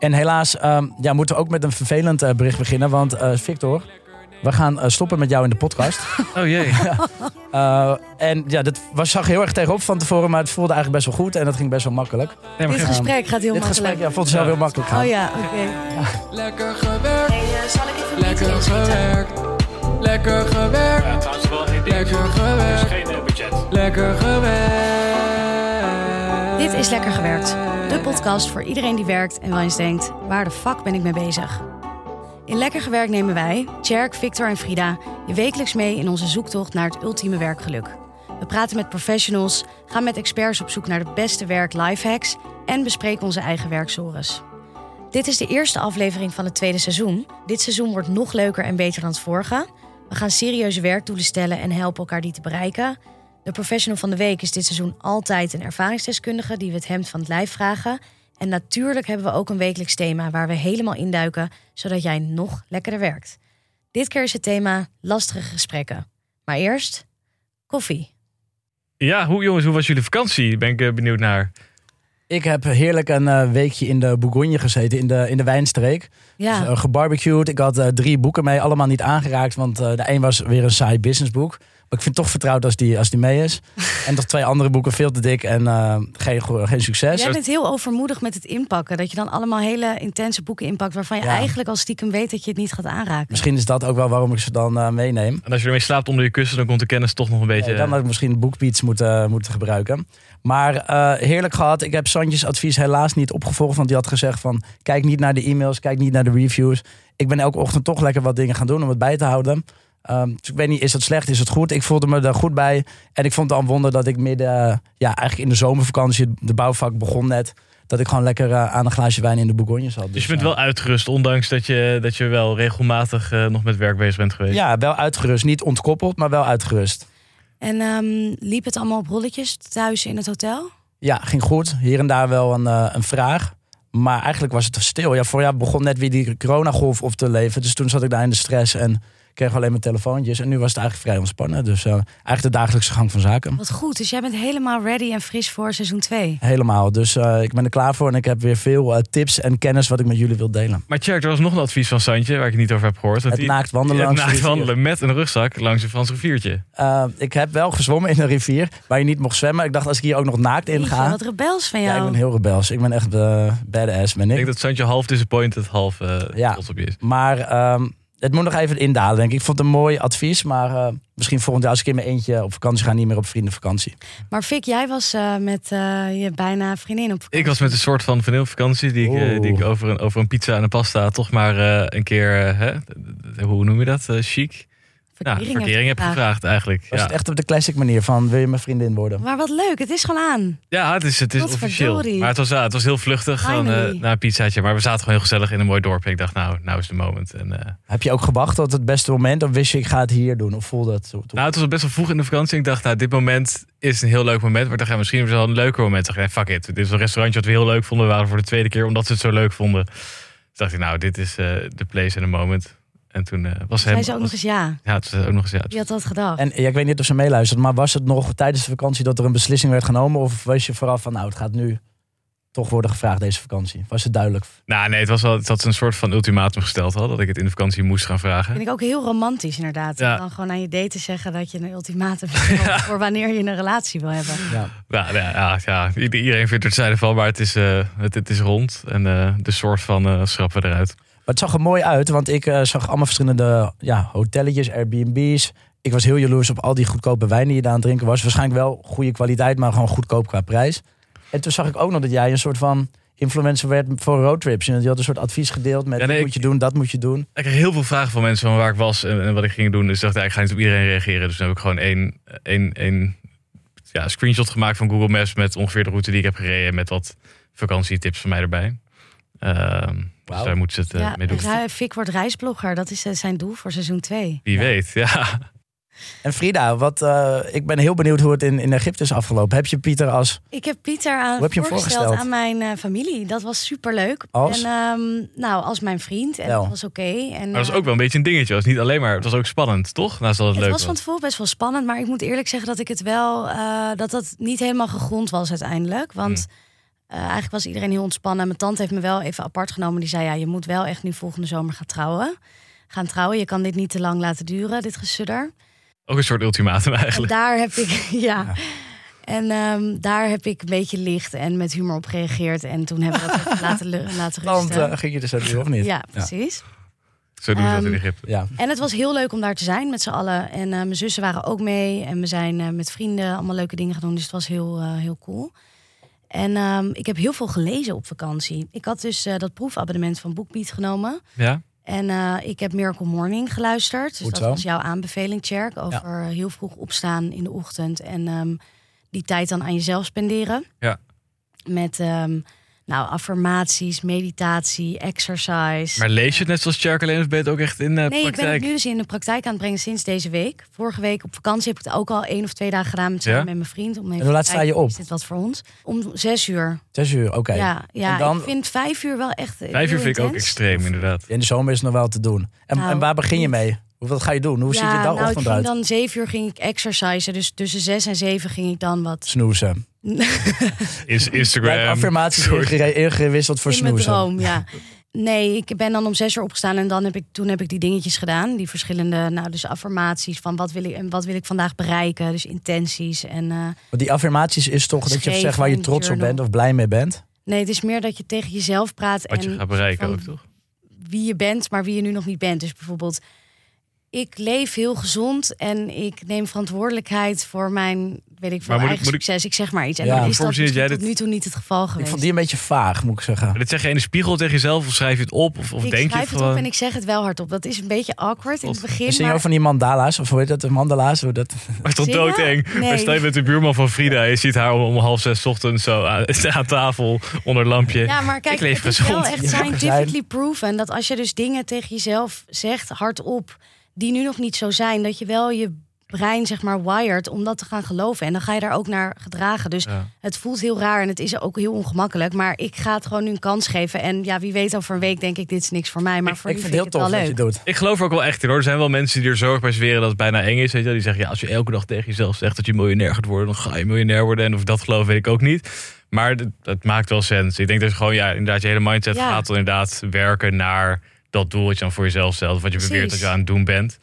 En helaas ehm, ja, moeten we ook met een vervelend eh, bericht beginnen. Want eh, Victor, we gaan eh, stoppen met jou in de podcast. Oh jee. Eh, en ja, dat was, zag heel erg tegenop van tevoren, maar het voelde eigenlijk best wel goed. En dat ging best wel makkelijk. Nee, Dit gesprek gaat heel Dit makkelijk. gesprek ja, vond ik zelf heel makkelijk gaan. Oh ja, oké. Lekker gewerkt, zal ik even lekker gewerkt. Lekker gewerkt, Ja, trouwens wel één ding. lekker Er is gewerkt, geen budget. lekker gewerkt. Dit is Lekker Gewerkt. De podcast voor iedereen die werkt en wel eens denkt... waar de fuck ben ik mee bezig? In Lekker Gewerkt nemen wij, Tjerk, Victor en Frida... je wekelijks mee in onze zoektocht naar het ultieme werkgeluk. We praten met professionals, gaan met experts op zoek naar de beste werk-lifehacks... en bespreken onze eigen werksores. Dit is de eerste aflevering van het tweede seizoen. Dit seizoen wordt nog leuker en beter dan het vorige. We gaan serieuze werkdoelen stellen en helpen elkaar die te bereiken... De professional van de week is dit seizoen altijd een ervaringsdeskundige die we het hemd van het lijf vragen. En natuurlijk hebben we ook een wekelijks thema waar we helemaal induiken, zodat jij nog lekkerder werkt. Dit keer is het thema lastige gesprekken. Maar eerst koffie. Ja, hoe, jongens, hoe was jullie vakantie? Ben ik eh, benieuwd naar. Ik heb heerlijk een eh, weekje in de Bourgogne gezeten, in de, in de wijnstreek. Ja, Dus, eh, gebarbecued. Ik had eh, drie boeken mee, allemaal niet aangeraakt. Want de een was weer een saai businessboek. Ik vind het toch vertrouwd als die, als die mee is. en nog twee andere boeken, veel te dik en eh, geen, geen succes. jij bent heel overmoedig met het inpakken. Dat je dan allemaal hele intense boeken inpakt waarvan je Ja. eigenlijk al stiekem weet dat je het niet gaat aanraken. Misschien is dat ook wel waarom ik ze dan eh, meeneem. En als je ermee slaapt onder je kussen, dan komt de kennis toch nog een beetje. Nee, dan had ik misschien BookBeats moeten, moeten gebruiken. Maar eh, heerlijk gehad. Ik heb Santjes advies helaas niet opgevolgd. Want die had gezegd van... kijk niet naar de e-mails, kijk niet naar de reviews. Ik ben elke ochtend toch lekker wat dingen gaan doen om het bij te houden. Ehm, dus ik weet niet, is dat slecht, is het goed? Ik voelde me er goed bij. En ik vond het al een wonder dat ik midden... ja, eigenlijk in de zomervakantie, de bouwvak begon net... dat ik gewoon lekker eh, aan een glaasje wijn in de Bourgogne zat. dus je bent eh, wel uitgerust, ondanks dat je, dat je wel regelmatig eh, nog met werk bezig bent geweest. Ja, wel uitgerust. Niet ontkoppeld, maar wel uitgerust. En ehm, liep het allemaal op rolletjes thuis in het hotel? Ja, ging goed. Hier en daar wel een, een vraag. Maar eigenlijk was het stil. Ja, vorig jaar begon net weer die coronagolf op te leven. Dus toen zat ik daar in de stress en kreeg alleen maar telefoontjes. En nu was het eigenlijk vrij ontspannen. Dus eh, eigenlijk de dagelijkse gang van zaken. Wat goed, dus jij bent helemaal ready en fris voor seizoen 2. Helemaal. Dus eh, ik ben er klaar voor. En ik heb weer veel eh, tips en kennis wat ik met jullie wil delen. Maar Tjerk, er was nog een advies van Santje, waar ik het niet over heb gehoord. dat Het naakt wandelen het langs de naakt wandelen met een rugzak langs een Frans riviertje. Ik heb wel gezwommen in een rivier waar je niet mocht zwemmen. Ik dacht als ik hier ook nog naakt in ga. Wat rebels van Ja, jou. ik ben heel rebels. Ik ben echt badass, ben Ik ik. denk dat Santje half disappointed, half Ja. trots op je is. Maar ehm, het moet nog even indalen, denk ik. Ik vond het een mooi advies. Maar eh, misschien volgend jaar als ik in mijn eentje op vakantie ga, niet meer op vriendenvakantie. Maar Fik, jij was eh, met eh, je bijna vriendin op vakantie. Ik was met een soort van vakantie die ik, die ik over, een, over een pizza en een pasta toch maar eh, een keer, hè, hoe noem je dat, Eh, chic? Ja, Verkering verkering heb gevraagd. gevraagd eigenlijk. Was Ja. het echt op de classic manier van, wil je mijn vriendin worden? Maar wat leuk, het is gewoon aan. Ja, het is, het is officieel. Maar het was, ja, het was heel vluchtig. Gewoon, eh, Finally. na een pizzaatje. Maar we zaten gewoon heel gezellig in een mooi dorp. En ik dacht, nou, nou is de moment. En, eh, Heb je ook gewacht tot het beste moment? Of wist je, ik ga het hier doen? Of voelde het zo? nou, het was best wel vroeg in de vakantie. Ik dacht, nou, dit moment is een heel leuk moment. Maar dan gaan we misschien wel een leuker moment. Ik dacht, nee, fuck it. Dit is een restaurantje wat we heel leuk vonden. We waren voor de tweede keer omdat ze het zo leuk vonden. Dus dacht ik, nou, dit is eh, de place en the moment. En toen eh, was hem... Zei ze ook nog eens ja. Ja, het was ook nog eens ja. Wie had dat gedacht? En ja, ik weet niet of ze meeluistert, maar was het nog tijdens de vakantie dat er een beslissing werd genomen? Of was je vooraf van, nou, het gaat nu toch worden gevraagd deze vakantie? Was het duidelijk? Nou, nee, het was wel het had een soort van ultimatum gesteld al. Dat ik het in de vakantie moest gaan vragen. Vind ik ook heel romantisch inderdaad. Ja. Om dan gewoon aan je date te zeggen dat je een ultimatum hebt voor wanneer je een relatie wil hebben. Ja. Ja, ja, ja, ja, iedereen vindt er zijde van, maar het is, eh, het, het is rond. En eh, de soort van eh, schrappen we eruit. Het zag er mooi uit, want ik eh, zag allemaal verschillende ja, hotelletjes, Airbnb's. Ik was heel jaloers op al die goedkope wijn die je daar aan het drinken was. Waarschijnlijk wel goede kwaliteit, maar gewoon goedkoop qua prijs. En toen zag ik ook nog dat jij een soort van influencer werd voor roadtrips. En je had een soort advies gedeeld met Ja, nee, dit moet je doen, dat moet je doen. Ik kreeg heel veel vragen van mensen van waar ik was en, en wat ik ging doen. Dus ik dacht, ja, ik ga niet op iedereen reageren. Dus toen heb ik gewoon één, één, één ja, screenshot gemaakt van Google Maps met ongeveer de route die ik heb gereden. Met wat vakantietips van mij erbij. Ehm, dus daar moeten ze het eh, Ja, mee doen. Ru- Fik wordt reisblogger. Dat is eh, zijn doel voor seizoen 2. Wie weet, ja. En Frida, wat, eh, ik ben heel benieuwd hoe het in, in Egypte is afgelopen. Heb je Pieter als... Ik heb Pieter aan Hoe heb je hem voorgesteld voorgesteld? aan mijn eh, familie. Dat was superleuk. Als? En, ehm, nou, als mijn vriend. En Wel. dat was oké. En, Maar dat was ook wel een beetje een dingetje. Het was niet alleen maar, het was ook spannend, toch? Naast dat het, Het leuk was van tevoren best wel spannend, maar ik moet eerlijk zeggen dat ik het wel, eh, dat dat niet helemaal gegrond was uiteindelijk. Want Eh, eigenlijk was iedereen heel ontspannen. Mijn tante heeft me wel even apart genomen. Die zei, ja, je moet wel echt nu volgende zomer gaan trouwen. Gaan trouwen. Je kan dit niet te lang laten duren, dit gesudder. Ook een soort ultimatum En eigenlijk. daar heb ik, ja. En ehm, daar heb ik een beetje licht en met humor op gereageerd. En toen hebben we dat laten, laten Want rusten. eh, ging je er zo doen of niet? ja, precies. Zo doen ze dat in Ehm, Egypte. Ja. En het was heel leuk om daar te zijn met z'n allen. En eh, mijn zussen waren ook mee. En we zijn eh, met vrienden allemaal leuke dingen gedaan. Dus het was heel, eh, heel cool. En ehm, ik heb heel veel gelezen op vakantie. Ik had dus eh, dat proefabonnement van BookBeat genomen. Ja? En eh, ik heb Miracle Morning geluisterd. Dus dat was jouw aanbeveling, Tjerk. Over heel vroeg opstaan in de ochtend. En ehm, die tijd dan aan jezelf spenderen. Ja. Met ehm, nou, affirmaties, meditatie, exercise. Maar lees je het net zoals Tjerk alleen of ben je het ook echt in de Nee, ik ben het praktijk? nu dus in de praktijk aan het brengen sinds deze week. Vorige week op vakantie heb ik het ook al één of twee dagen gedaan met, Ja? met mijn vriend. Om even En hoe laat sta je op? Is dit wat voor ons? Om zes uur. Zes uur, oké. Ja, ja En dan- ik vind vijf uur wel echt Vijf uur vind ik ook extreem, inderdaad. In de zomer is het nog wel te doen. En, Nou, en waar begin je niet. mee? Hoe, wat ga je doen? Hoe ziet je ja, nou, ik dagochtend ging dan zeven uur ging ik exercisen. Dus tussen zes en zeven ging ik dan wat Snoezen. Is Instagram. hebt affirmaties Sorry. ingere- ingewisseld voor in mijn snoezen. droom, ja. Nee, ik ben dan om zes uur opgestaan en dan heb ik, toen heb ik die dingetjes gedaan. Die verschillende, nou dus affirmaties van wat wil ik, en wat wil ik vandaag bereiken. Dus intenties en... eh, Want die affirmaties is toch dat je zegt waar je trots op bent of blij mee bent. nee, het is meer dat je tegen jezelf praat. Wat je en gaat bereiken ook, toch? wie je bent, maar wie je nu nog niet bent. Dus bijvoorbeeld, ik leef heel gezond en ik neem verantwoordelijkheid voor mijn, weet ik Maar ik- eigen ik- succes. Ik zeg maar iets. En Ja. dan is Voor dat misschien dat tot jij nu toe niet het geval geweest. Ik vond die een beetje vaag, moet ik zeggen. Maar dit zeg je in de spiegel tegen jezelf of schrijf je het op? Of, of ik denk je schrijf het het gewoon? op en ik zeg het wel hardop. Dat is een beetje awkward in het begin. Zing je maar- ook van die mandala's, of hoe heet dat, de mandala's? Hoe dat... Maar het is toch Zingen? doodeng? Nee. Maar stel je bent de buurman van Frida. Je ziet haar om, om half zes 's ochtends zo aan, aan tafel onder het lampje. Ja, maar kijk, Ik leef het is wel echt scientifically proven dat als je dus dingen tegen jezelf zegt hardop die nu nog niet zo zijn, dat je wel je brein zeg maar wired om dat te gaan geloven en dan ga je daar ook naar gedragen. Dus Ja. het voelt heel raar en het is ook heel ongemakkelijk, maar ik ga het gewoon nu een kans geven en ja, wie weet over een week denk ik dit is niks voor mij, maar voor ik vind het heel ik het tof wel wat je leuk. doet. Ik geloof er ook wel echt in hoor. Er zijn wel mensen die er zorg bij zweren dat het bijna eng is. Weet je? Die zeggen, ja, als je elke dag tegen jezelf zegt dat je miljonair gaat worden, dan ga je miljonair worden. En of dat geloof, weet ik ook niet. Maar het, het maakt wel sens. Ik denk dat je gewoon, ja, inderdaad, je hele mindset Ja. gaat dan inderdaad werken naar dat doel wat je dan voor jezelf stelt. Wat je Precies. beweert dat je aan het doen bent.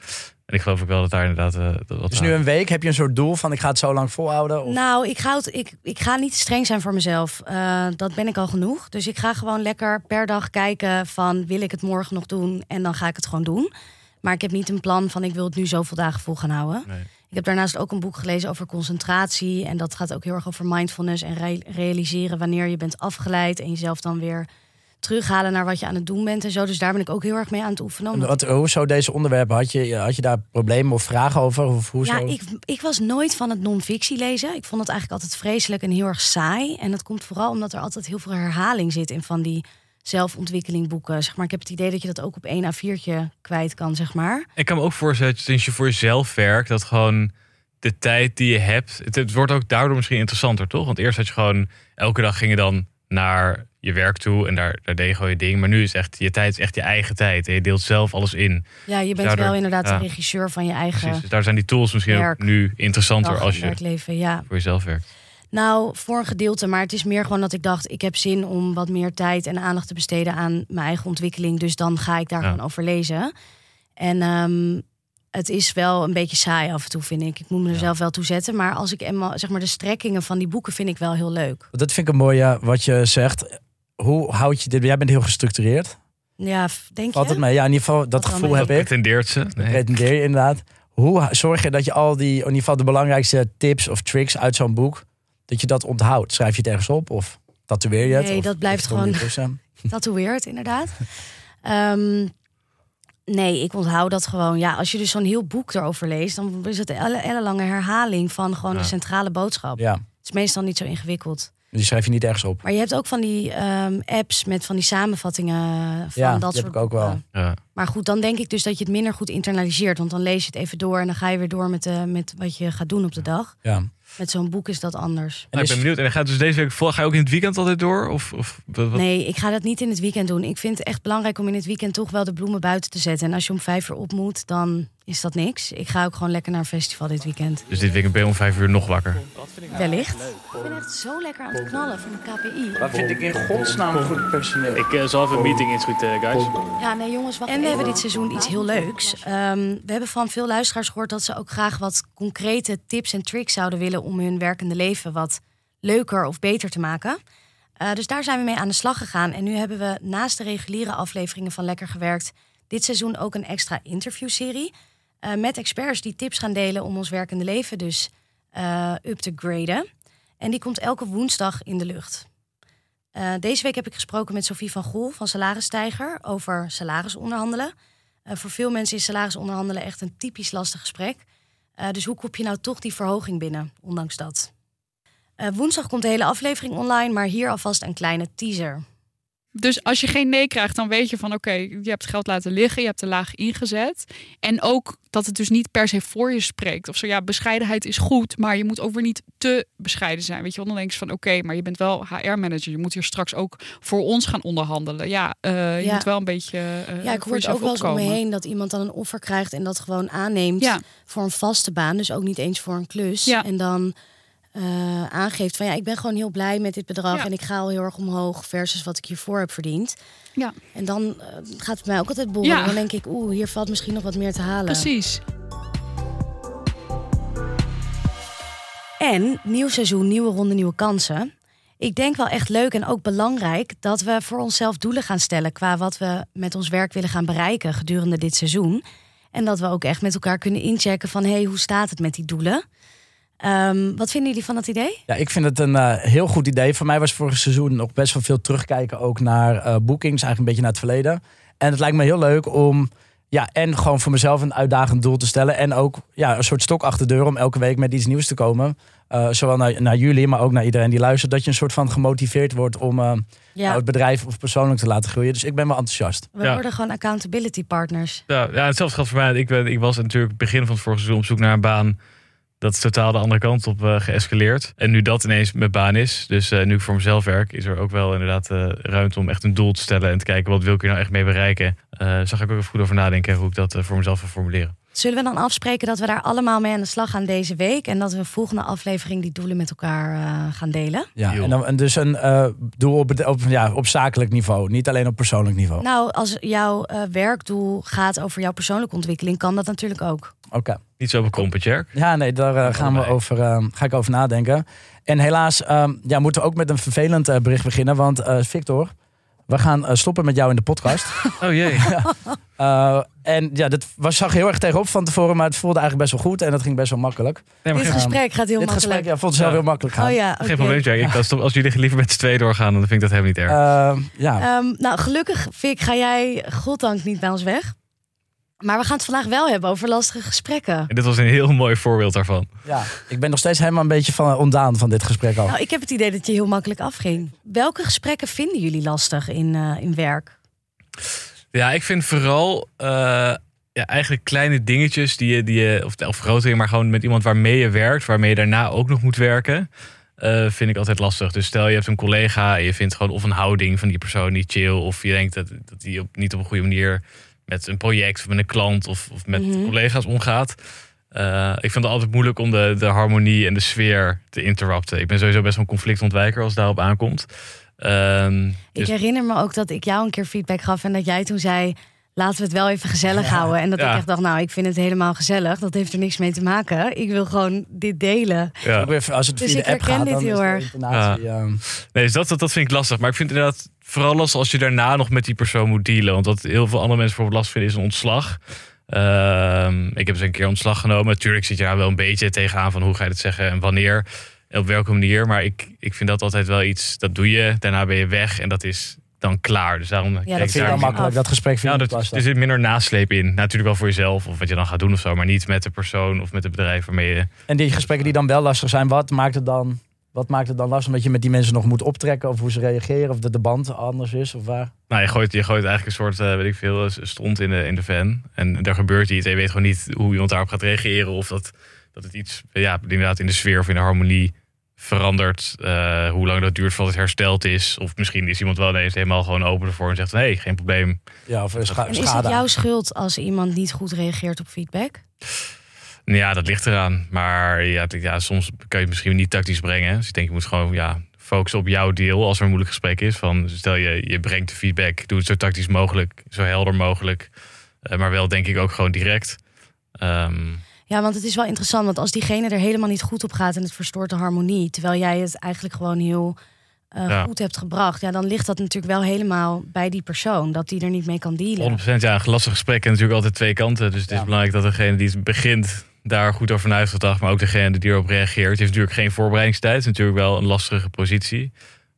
En ik geloof ook wel dat daar inderdaad eh, dat wat Dus nu een week heb je een soort doel van ik ga het zo lang volhouden? Of... Nou, ik ga, het, ik, ik ga niet te streng zijn voor mezelf. Eh, dat ben ik al genoeg. Dus ik ga gewoon lekker per dag kijken van wil ik het morgen nog doen en dan ga ik het gewoon doen. Maar ik heb niet een plan van ik wil het nu zoveel dagen vol gaan houden. Nee. Ik heb daarnaast ook een boek gelezen over concentratie. En dat gaat ook heel erg over mindfulness en re- realiseren wanneer je bent afgeleid en jezelf dan weer terughalen naar wat je aan het doen bent en zo. Dus daar ben ik ook heel erg mee aan het oefenen. En Wat, hoezo deze onderwerpen? Had je, had je daar problemen of vragen over? Of hoezo? Ja, ik, ik was nooit van het non-fictie lezen. Ik vond het eigenlijk altijd vreselijk en heel erg saai. En dat komt vooral omdat er altijd heel veel herhaling zit in van die zelfontwikkelingboeken. Zeg maar, ik heb het idee dat je dat ook op één A4'tje kwijt kan, zeg maar. Ik kan me ook voorstellen dat sinds je voor jezelf werkt, dat gewoon de tijd die je hebt, het, het wordt ook daardoor misschien interessanter, toch? Want eerst had je gewoon, elke dag ging je dan naar je werk toe en daar, daar deed je gewoon je ding. Maar nu is echt, je tijd is echt je eigen tijd en je deelt zelf alles in. Ja, je bent Daardoor- wel inderdaad ja. de regisseur van je eigen Precies, dus daar zijn die tools misschien werk. ook nu interessanter als je werkleven. Ja, voor jezelf werkt. nou, voor een gedeelte. Maar het is meer gewoon dat ik dacht, ik heb zin om wat meer tijd en aandacht te besteden aan mijn eigen ontwikkeling. Dus dan ga ik daar Ja. gewoon over lezen. En ehm, het is wel een beetje saai af en toe, vind ik. Ik moet me er Ja. zelf wel toe zetten. Maar als ik eenmaal, zeg maar, de strekkingen van die boeken vind ik wel heel leuk. Dat vind ik een mooie wat je zegt. Hoe houd je dit? Jij bent heel gestructureerd. Ja, denk Valt je? het mee? Ja, in ieder geval, dat gevoel heb ik. Pretendeert ze? Nee. pretendeer je inderdaad. Hoe zorg je dat je al die, in ieder geval de belangrijkste tips of tricks uit zo'n boek, dat je dat onthoudt? Schrijf je het ergens op of tatoeëer je het? Nee, Of dat blijft gewoon-? Tatoeëerd, inderdaad. Ehm, nee, ik onthoud dat gewoon. Ja, als je dus zo'n heel boek erover leest, dan is het een elle- ellenlange herhaling van gewoon Ja. de centrale boodschap. Ja, Het is meestal niet zo ingewikkeld. die schrijf je niet ergens op. Maar je hebt ook van die ehm, apps met van die samenvattingen van Ja, dat die soort heb ik ook wel. Ja. Maar goed, dan denk ik dus dat je het minder goed internaliseert. Want dan lees je het even door en dan ga je weer door met, de, met wat je gaat doen op de dag. Ja. Met zo'n boek is dat anders. Nou, ik ben benieuwd. En gaat dus deze week vol? Ga je ook in het weekend altijd door? Of, of wat, Nee, ik ga dat niet in het weekend doen. Ik vind het echt belangrijk om in het weekend toch wel de bloemen buiten te zetten. En als je om vijf uur op moet, dan is dat niks. Ik ga ook gewoon lekker naar een festival dit weekend. Dus dit weekend ben je om vijf uur nog wakker. Wellicht. Ik ben echt zo lekker aan het knallen van de KPI. Wat vind ik in godsnaam goed personeel? Ik eh, zal even een meeting inschieten, guys. Ja, nee jongens, wacht En we hebben dit seizoen iets heel leuks. Ehm, we hebben van veel luisteraars gehoord dat ze ook graag wat concrete tips en tricks zouden willen om hun werkende leven wat leuker of beter te maken. Eh, dus daar zijn we mee aan de slag gegaan. En nu hebben we naast de reguliere afleveringen van Lekker Gewerkt dit seizoen ook een extra interviewserie. eh, met experts die tips gaan delen om ons werkende leven dus eh, up te graden. En die komt elke woensdag in de lucht. Deze week heb ik gesproken met Sophie van Gool van Salarisstijger over salarisonderhandelen. Voor veel mensen is salarisonderhandelen echt een typisch lastig gesprek. Eh, dus hoe kop je nou toch die verhoging binnen, ondanks dat? Eh, woensdag komt de hele aflevering online, maar hier alvast een kleine teaser. Dus als je geen nee krijgt, dan weet je van oké, je hebt geld laten liggen, je hebt te laag ingezet. En ook dat het dus niet per se voor je spreekt. Of zo ja, bescheidenheid is goed, maar je moet ook weer niet te bescheiden zijn. Weet je wel, dan denk je van oké, maar je bent wel HR-manager. Je moet hier straks ook voor ons gaan onderhandelen. Ja, eh, je Ja. moet wel een beetje. eh, ja, ik hoor het ook wel eens om me heen dat iemand dan een offer krijgt en dat gewoon aanneemt Ja. voor een vaste baan. Dus ook niet eens voor een klus. Ja. En dan eh, aangeeft van ja, ik ben gewoon heel blij met dit bedrag Ja. en ik ga al heel erg omhoog versus wat ik hiervoor heb verdiend. Ja. En dan eh, gaat het mij ook altijd borrelen. Ja. Dan denk ik, oeh, hier valt misschien nog wat meer te halen. Precies. En nieuw seizoen, nieuwe ronde, nieuwe kansen. Ik denk wel echt leuk en ook belangrijk dat we voor onszelf doelen gaan stellen qua wat we met ons werk willen gaan bereiken gedurende dit seizoen. En dat we ook echt met elkaar kunnen inchecken van hey, hoe staat het met die doelen? Ehm, wat vinden jullie van dat idee? Ja, ik vind het een eh, heel goed idee. Voor mij was vorig seizoen nog best wel veel terugkijken ook naar eh, boekings, eigenlijk een beetje naar het verleden. En het lijkt me heel leuk om, ja, en gewoon voor mezelf een uitdagend doel te stellen. En ook ja, een soort stok achter de deur om elke week met iets nieuws te komen. Eh, zowel naar, naar jullie, maar ook naar iedereen die luistert. Dat je een soort van gemotiveerd wordt om eh, Ja, nou, het bedrijf of persoonlijk te laten groeien. Dus ik ben wel enthousiast. we Ja. worden gewoon accountability partners. Ja, ja, hetzelfde geldt voor mij. Ik, ben, ik was natuurlijk begin van het vorige seizoen op zoek naar een baan. Dat is totaal de andere kant op eh, geëscaleerd. En nu dat ineens mijn baan is, dus eh, nu ik voor mezelf werk, is er ook wel inderdaad eh, ruimte om echt een doel te stellen en te kijken wat wil ik hier nou echt mee bereiken. Zag ik ook even goed over nadenken hoe ik dat voor mezelf wil formuleren. Zullen we dan afspreken dat we daar allemaal mee aan de slag gaan deze week? En dat we volgende aflevering die doelen met elkaar eh, gaan delen? Ja, en, dan, en dus een eh, doel op, op, ja, op zakelijk niveau, niet alleen op persoonlijk niveau. Nou, als jouw eh, werkdoel gaat over jouw persoonlijke ontwikkeling, kan dat natuurlijk ook. Oké. Niet zo bekrompen, Jerk. Ja, nee, daar gaan we over, eh, ga ik over nadenken. En helaas ehm, ja, moeten we ook met een vervelend bericht beginnen. Want eh, Victor, we gaan eh, stoppen met jou in de podcast. Oh jee. Eh, en ja, dat was, zag heel erg tegenop van tevoren, maar het voelde eigenlijk best wel goed. En dat ging best wel makkelijk. Nee, maar Dit geen, gesprek gaat heel Dit makkelijk. gesprek ja, vond het zelf Ja. heel makkelijk gaan. Oh ja, geen oké. probleem, Jerk. Ik kan stop, als jullie liever met z'n tweeën doorgaan, dan vind ik dat helemaal niet erg. Eh, ja. Ehm, nou, gelukkig, Vic, ga jij goddank niet bij ons weg. Maar we gaan het vandaag wel hebben over lastige gesprekken. En dit was een heel mooi voorbeeld daarvan. ja, ik ben nog steeds helemaal een beetje van, ontdaan van dit gesprek al. Nou, ik heb het idee dat je heel makkelijk afging. Welke gesprekken vinden jullie lastig in, eh, in werk? Ja, ik vind vooral eh, ja, eigenlijk kleine dingetjes die je, die je of, of grote dingen, maar gewoon met iemand waarmee je werkt, waarmee je daarna ook nog moet werken, eh, vind ik altijd lastig. Dus stel je hebt een collega en je vindt gewoon of een houding van die persoon niet chill, of je denkt dat, dat die op, niet op een goede manier met een project of met een klant of, of met Mhm. collega's omgaat. Eh, ik vind het altijd moeilijk om de, de harmonie en de sfeer te interrupten. Ik ben sowieso best wel een conflictontwijker als het daarop aankomt. Ehm, Ik dus- herinner me ook dat ik jou een keer feedback gaf en dat jij toen zei: laten we het wel even gezellig houden. En dat Ja. ik echt dacht: nou, ik vind het helemaal gezellig. Dat heeft er niks mee te maken. Ik wil gewoon dit delen. ja. Als het Dus via ik de app herken gaat, dit dan heel erg. Nee, dus dat, dat, dat vind ik lastig. Maar ik vind inderdaad vooral lastig als je daarna nog met die persoon moet dealen. Want wat heel veel andere mensen bijvoorbeeld last vinden is een ontslag. Ehm, ik heb eens een keer ontslag genomen. Natuurlijk zit je daar wel een beetje tegenaan van hoe ga je het zeggen en wanneer. En op welke manier. Maar ik, ik vind dat altijd wel iets, dat doe je. Daarna ben je weg en dat is dan klaar. Dus daarom dat kijk vind ik wel makkelijk, af. dat gesprek vind ja, dat, lastig. er zit minder nasleep in. Natuurlijk wel voor jezelf of wat je dan gaat doen of zo. Maar niet met de persoon of met het bedrijf waarmee je... En die gesprekken die dan wel lastig zijn, wat maakt het dan... Wat maakt het dan lastig? Omdat je met die mensen nog moet optrekken of hoe ze reageren of dat de band anders is of waar? Nou, je gooit, je gooit eigenlijk een soort, eh, weet ik veel, stront in de, in de van. En er gebeurt iets en je weet gewoon niet hoe iemand daarop gaat reageren. Of dat, dat het iets, ja, inderdaad in de sfeer of in de harmonie verandert. eh, hoe lang dat duurt voordat het hersteld is. Of misschien is iemand wel ineens helemaal gewoon open ervoor en zegt van... hé, geen probleem. Ja, of scha- is het jouw schuld als iemand niet goed reageert op feedback? Ja, dat ligt eraan. Maar ja, ja, soms kan je het misschien niet tactisch brengen. Dus ik denk, je moet gewoon ja, focussen op jouw deel als er een moeilijk gesprek is. Van, stel je, je brengt de feedback, doe het zo tactisch mogelijk, zo helder mogelijk. Eh, maar wel denk ik ook gewoon direct. Ehm, Ja, want het is wel interessant, want als diegene er helemaal niet goed op gaat en het verstoort de harmonie, terwijl jij het eigenlijk gewoon heel eh, Ja. goed hebt gebracht, ja, dan ligt dat natuurlijk wel helemaal bij die persoon, dat die er niet mee kan dealen. 100% ja, een lastig gesprek en natuurlijk altijd twee kanten. Dus het is belangrijk dat degene die het begint daar goed over na heeft gedacht. Maar ook degene die erop reageert. Het heeft natuurlijk geen voorbereidingstijd. Het is natuurlijk wel een lastige positie.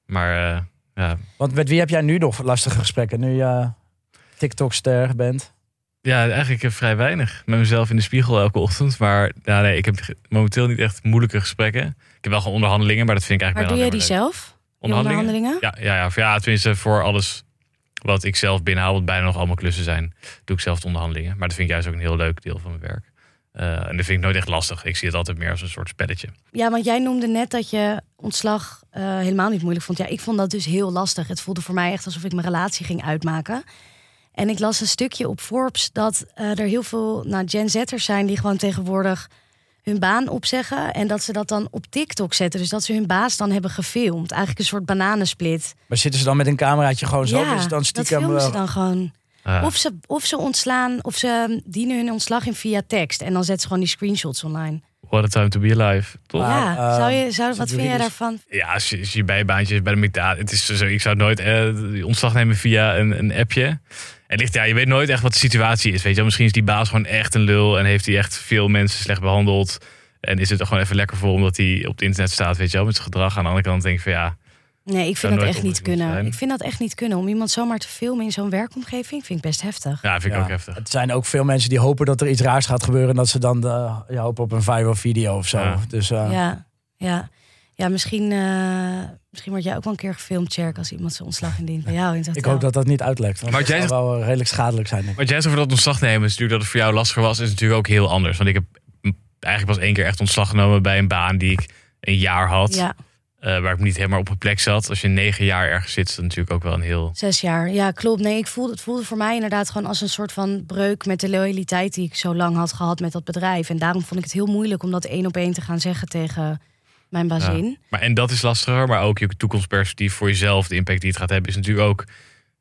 Maar eh, ja, Want met wie heb jij nu nog lastige gesprekken? Nu je TikTok-ster bent. Ja, eigenlijk eh, vrij weinig. Met mezelf in de spiegel elke ochtend. Maar ja, nee, ik heb momenteel niet echt moeilijke gesprekken. Ik heb wel gewoon onderhandelingen, maar dat vind ik maar eigenlijk doe jij die maar zelf? onderhandelingen? Ja, ja, ja, ja, tenminste voor alles wat ik zelf binnenhaal, wat bijna nog allemaal klussen zijn, doe ik zelf de onderhandelingen. Maar dat vind ik juist ook een heel leuk deel van mijn werk. Eh, en dat vind ik nooit echt lastig. Ik zie het altijd meer als een soort spelletje. Ja, want jij noemde net dat je ontslag eh, helemaal niet moeilijk vond. Ja, ik vond dat dus heel lastig. Het voelde voor mij echt alsof ik mijn relatie ging uitmaken. En ik las een stukje op Forbes dat eh, er heel veel nou, Gen Z'ers zijn die gewoon tegenwoordig hun baan opzeggen. En dat ze dat dan op TikTok zetten. Dus dat ze hun baas dan hebben gefilmd. Eigenlijk een soort bananensplit. Maar zitten ze dan met een cameraatje gewoon zo? ja, dus dan dat stiekem, filmen ze dan gewoon. Ah, Of ze, of ze ontslaan, of ze dienen hun ontslag in via tekst. En dan zetten ze gewoon die screenshots online. what a time to be alive. Toch? Ja, eh, zou je, zou, wat vind jij juridisch? daarvan? Ja, als je, als je bijbaantje is bij de McDonald's. Het is zo, ik zou nooit eh, ontslag nemen via een, een appje. Het ligt, ja, je weet nooit echt wat de situatie is. Weet je, wel. misschien is die baas gewoon echt een lul en heeft hij echt veel mensen slecht behandeld. En is het er gewoon even lekker voor omdat hij op het internet staat, weet je wel, met zijn gedrag. Aan de andere kant denk ik van ja, Nee, ik vind dat echt niet kunnen. zijn. Ik vind dat echt niet kunnen. Om iemand zomaar te filmen in zo'n werkomgeving vind ik best heftig. ja vind ik ja, ook heftig. Het zijn ook veel mensen die hopen dat er iets raars gaat gebeuren. En dat ze dan de, ja, hopen op een viral video of zo. Ja. Dus eh, Ja, ja. Ja, misschien, eh, misschien word jij ook wel een keer gefilmd, Cherk, als iemand zijn ontslag indient bij jou in ik hoop dat dat niet uitlekt. Want Maar dat jij zou wel eh, redelijk schadelijk zijn. denk ik. Wat jij zegt over dat ontslag nemen, is natuurlijk dat het voor jou lastiger was, is natuurlijk ook heel anders. Want ik heb eigenlijk pas één keer echt ontslag genomen bij een baan die ik een jaar had. Ja, eh, waar ik niet helemaal op mijn plek zat. Als je negen jaar ergens zit, is dat natuurlijk ook wel een heel... zes jaar. Ja, klopt. Nee, ik voelde, het voelde voor mij inderdaad gewoon als een soort van breuk met de loyaliteit die ik zo lang had gehad met dat bedrijf. En daarom vond ik het heel moeilijk om dat één op één te gaan zeggen tegen mijn bazin. Maar, en dat is lastiger, maar ook je toekomstperspectief voor jezelf, de impact die het gaat hebben, is natuurlijk ook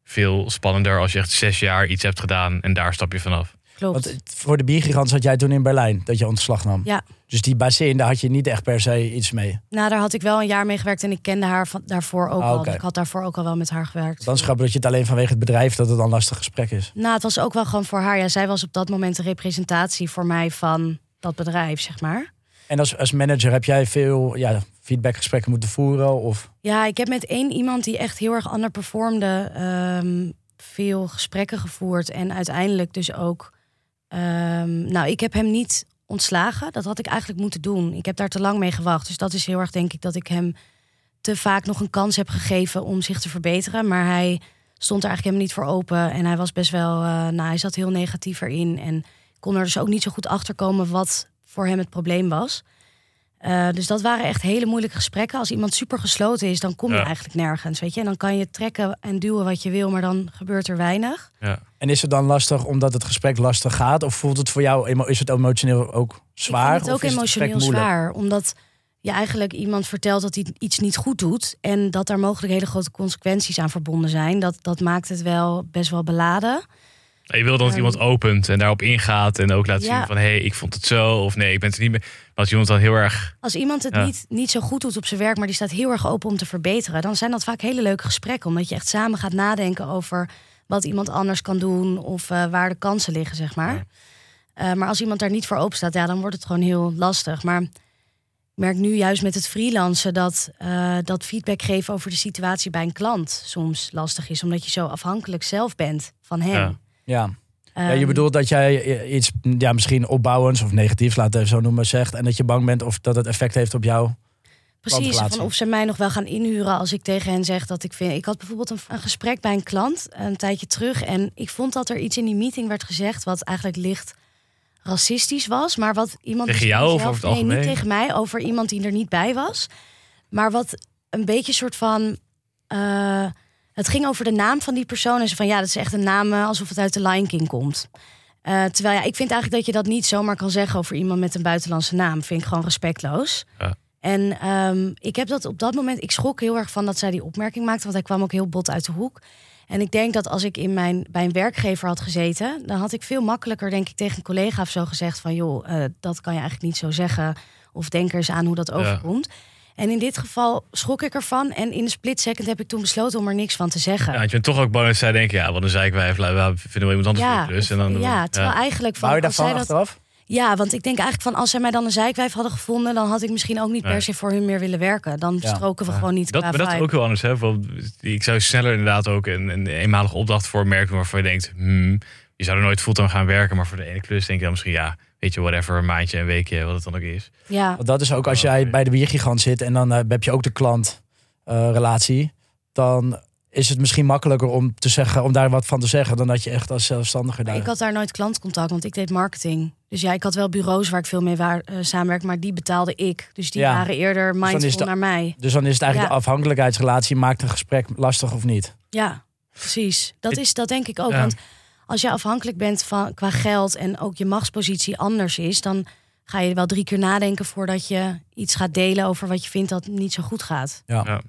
veel spannender als je echt zes jaar iets hebt gedaan en daar stap je vanaf. Klopt. Want voor de biergigant zat jij toen in Berlijn, dat je ontslag nam. Ja. Dus die bazin, daar had je niet echt per se iets mee. Nou, daar had ik wel een jaar mee gewerkt en ik kende haar van, daarvoor ook Ah, al. ik had daarvoor ook al wel met haar gewerkt. Dan grappig dat je het alleen vanwege het bedrijf dat het dan een lastig gesprek is. Nou, het was ook wel gewoon voor haar. Ja, zij was op dat moment de representatie voor mij van dat bedrijf, zeg maar. En als, als manager heb jij veel ja, feedbackgesprekken moeten voeren? Of Ja, ik heb met één iemand die echt heel erg underperformde... ehm veel gesprekken gevoerd. En uiteindelijk dus ook... ehm, nou, ik heb hem niet ontslagen. Dat had ik eigenlijk moeten doen. Ik heb daar te lang mee gewacht. Dus dat is heel erg, denk ik, dat ik hem te vaak nog een kans heb gegeven om zich te verbeteren. Maar hij stond er eigenlijk helemaal niet voor open. En hij was best wel, eh, nou, hij zat heel negatief erin. En kon er dus ook niet zo goed achter komen wat voor hem het probleem was. Eh, dus dat waren echt hele moeilijke gesprekken. Als iemand super gesloten is, dan kom je Ja. eigenlijk nergens. Weet je? En dan kan je trekken en duwen wat je wil, maar dan gebeurt er weinig. Ja. En is het dan lastig omdat het gesprek lastig gaat? Of voelt het voor jou, is het emotioneel ook zwaar? Ik vind het ook of is het gesprek emotioneel zwaar. Omdat je eigenlijk iemand vertelt dat hij iets niet goed doet. En dat daar mogelijk hele grote consequenties aan verbonden zijn. Dat, dat maakt het wel best wel beladen. Je wil dan dat Ehm, iemand opent en daarop ingaat en ook laat Ja. zien van hé, hey, ik vond het zo of nee, ik ben het er niet meer. Maar als iemand dan heel erg Als iemand het Ja. niet, niet zo goed doet op zijn werk, maar die staat heel erg open om te verbeteren, dan zijn dat vaak hele leuke gesprekken. Omdat je echt samen gaat nadenken over wat iemand anders kan doen of eh, waar de kansen liggen, zeg maar. Ja. Eh, maar als iemand daar niet voor open staat, ja, dan wordt het gewoon heel lastig. Maar ik merk nu juist met het freelancen dat, eh, dat feedback geven over de situatie bij een klant soms lastig is, omdat je zo afhankelijk zelf bent van hem. Ja. Ja. ja, Ehm, je bedoelt dat jij iets ja, misschien opbouwends of negatiefs, laten we zo noemen, zegt. En dat je bang bent of dat het effect heeft op jou. Precies, van of ze mij nog wel gaan inhuren als ik tegen hen zeg dat ik vind. Ik had bijvoorbeeld een, een gesprek bij een klant een tijdje terug. En ik vond dat er iets in die meeting werd gezegd wat eigenlijk licht racistisch was. Maar wat iemand. Tegen jou of over het Nee, niet algemeen? tegen mij, over iemand die er niet bij was. Maar wat een beetje soort van. eh, het ging over de naam van die persoon. En ze van ja, dat is echt een naam eh, alsof het uit de Lion King komt. Eh, terwijl ja, ik vind eigenlijk dat je dat niet zomaar kan zeggen over iemand met een buitenlandse naam. Vind ik gewoon respectloos. Ja. En ehm, ik heb dat op dat moment, ik schrok heel erg van dat zij die opmerking maakte, want hij kwam ook heel bot uit de hoek. En ik denk dat als ik in mijn, bij een werkgever had gezeten, dan had ik veel makkelijker, denk ik, tegen een collega of zo gezegd van, joh, eh, dat kan je eigenlijk niet zo zeggen. Of denk er eens aan hoe dat overkomt. En in dit geval schrok ik ervan. En in de split second heb ik toen besloten om er niks van te zeggen. Ja, want je bent toch ook bang dat zij denken, ja, wat een zeikwijf, we vinden wel iemand anders voor Ja, de klus. En dan, ja, terwijl eigenlijk van Hou je zij daarvan dat, achteraf? Ja, want ik denk eigenlijk van als zij mij dan een zijkwijf hadden gevonden, dan had ik misschien ook niet Nee. per se voor hun meer willen werken. Dan Ja. stroken we Ja. gewoon niet Dat, qua maar dat is ook heel anders. Hè? Ik zou sneller inderdaad ook een, een eenmalige opdracht voor een merk doen waarvan je denkt, hmm, je zou er nooit fulltime gaan werken, maar voor de ene klus denk je dan misschien, ja, weet je, whatever, een maandje, een weekje, wat het dan ook is. Ja, Want dat is ook als jij bij de biergigant zit en dan eh, heb je ook de klant-relatie. dan is het misschien makkelijker om, te zeggen, om daar wat van te zeggen dan dat je echt als zelfstandiger daar. ik had daar nooit klantcontact, want ik deed marketing. Dus ja, ik had wel bureaus waar ik veel mee waar, eh, samenwerk, maar die betaalde ik. Dus die Ja. waren eerder mindful is de- naar mij. Dus dan is het eigenlijk Ja. de afhankelijkheidsrelatie maakt een gesprek lastig of niet. Ja, precies. Dat, is, dat denk ik ook. Ja. Want als je afhankelijk bent van qua geld en ook je machtspositie anders is, dan ga je wel drie keer nadenken voordat je iets gaat delen over wat je vindt dat niet zo goed gaat. En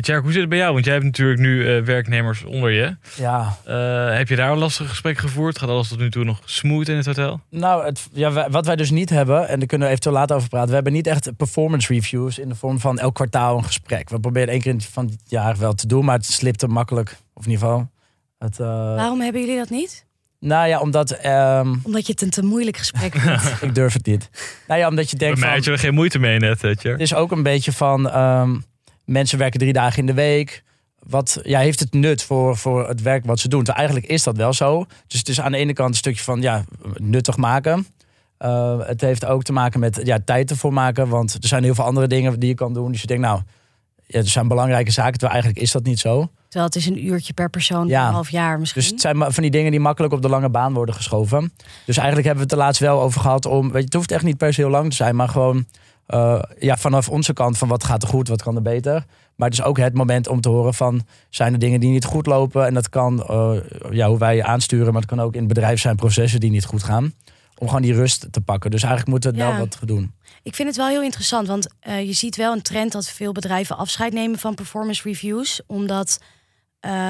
Tjerk, hoe zit het bij jou? Want jij hebt natuurlijk nu eh, werknemers onder je. Ja, Eh, heb je daar een lastig gesprek gevoerd? Gaat alles tot nu toe nog smooth in het hotel? nou, het, ja, wij- wat wij dus niet hebben, en daar kunnen we eventueel later over praten. We hebben niet echt performance reviews in de vorm van elk kwartaal een gesprek. We proberen één keer in- van het jaar wel te doen, maar het slipt er makkelijk. Of in ieder geval. Het, eh, Waarom hebben jullie dat niet? nou ja, omdat ehm, Omdat je het een te moeilijk gesprek vindt. ik durf het niet. Nou ja, omdat je Bij denkt mij van, had je er geen moeite mee net, Tjerk. Het is ook een beetje van ehm, mensen werken drie dagen in de week. Wat ja, heeft het nut voor, voor het werk wat ze doen? Terwijl eigenlijk is dat wel zo. Dus het is aan de ene kant een stukje van ja, nuttig maken. Eh, het heeft ook te maken met ja, tijd ervoor maken. Want er zijn heel veel andere dingen die je kan doen. Dus je denkt, nou, ja, er zijn belangrijke zaken. Terwijl eigenlijk is dat niet zo. Terwijl het is een uurtje per persoon, Ja. een half jaar misschien. Dus het zijn van die dingen die makkelijk op de lange baan worden geschoven. Dus eigenlijk hebben we het er laatst wel over gehad om. Weet je, het hoeft echt niet per se heel lang te zijn, maar gewoon eh, ja, vanaf onze kant van wat gaat er goed, wat kan er beter. Maar het is ook het moment om te horen van zijn er dingen die niet goed lopen. En dat kan eh, ja, hoe wij je aansturen, maar het kan ook in het bedrijf zijn processen die niet goed gaan. Om gewoon die rust te pakken. Dus eigenlijk moeten we het Ja. wel wat doen. Ik vind het wel heel interessant, want eh, je ziet wel een trend dat veel bedrijven afscheid nemen van performance reviews, omdat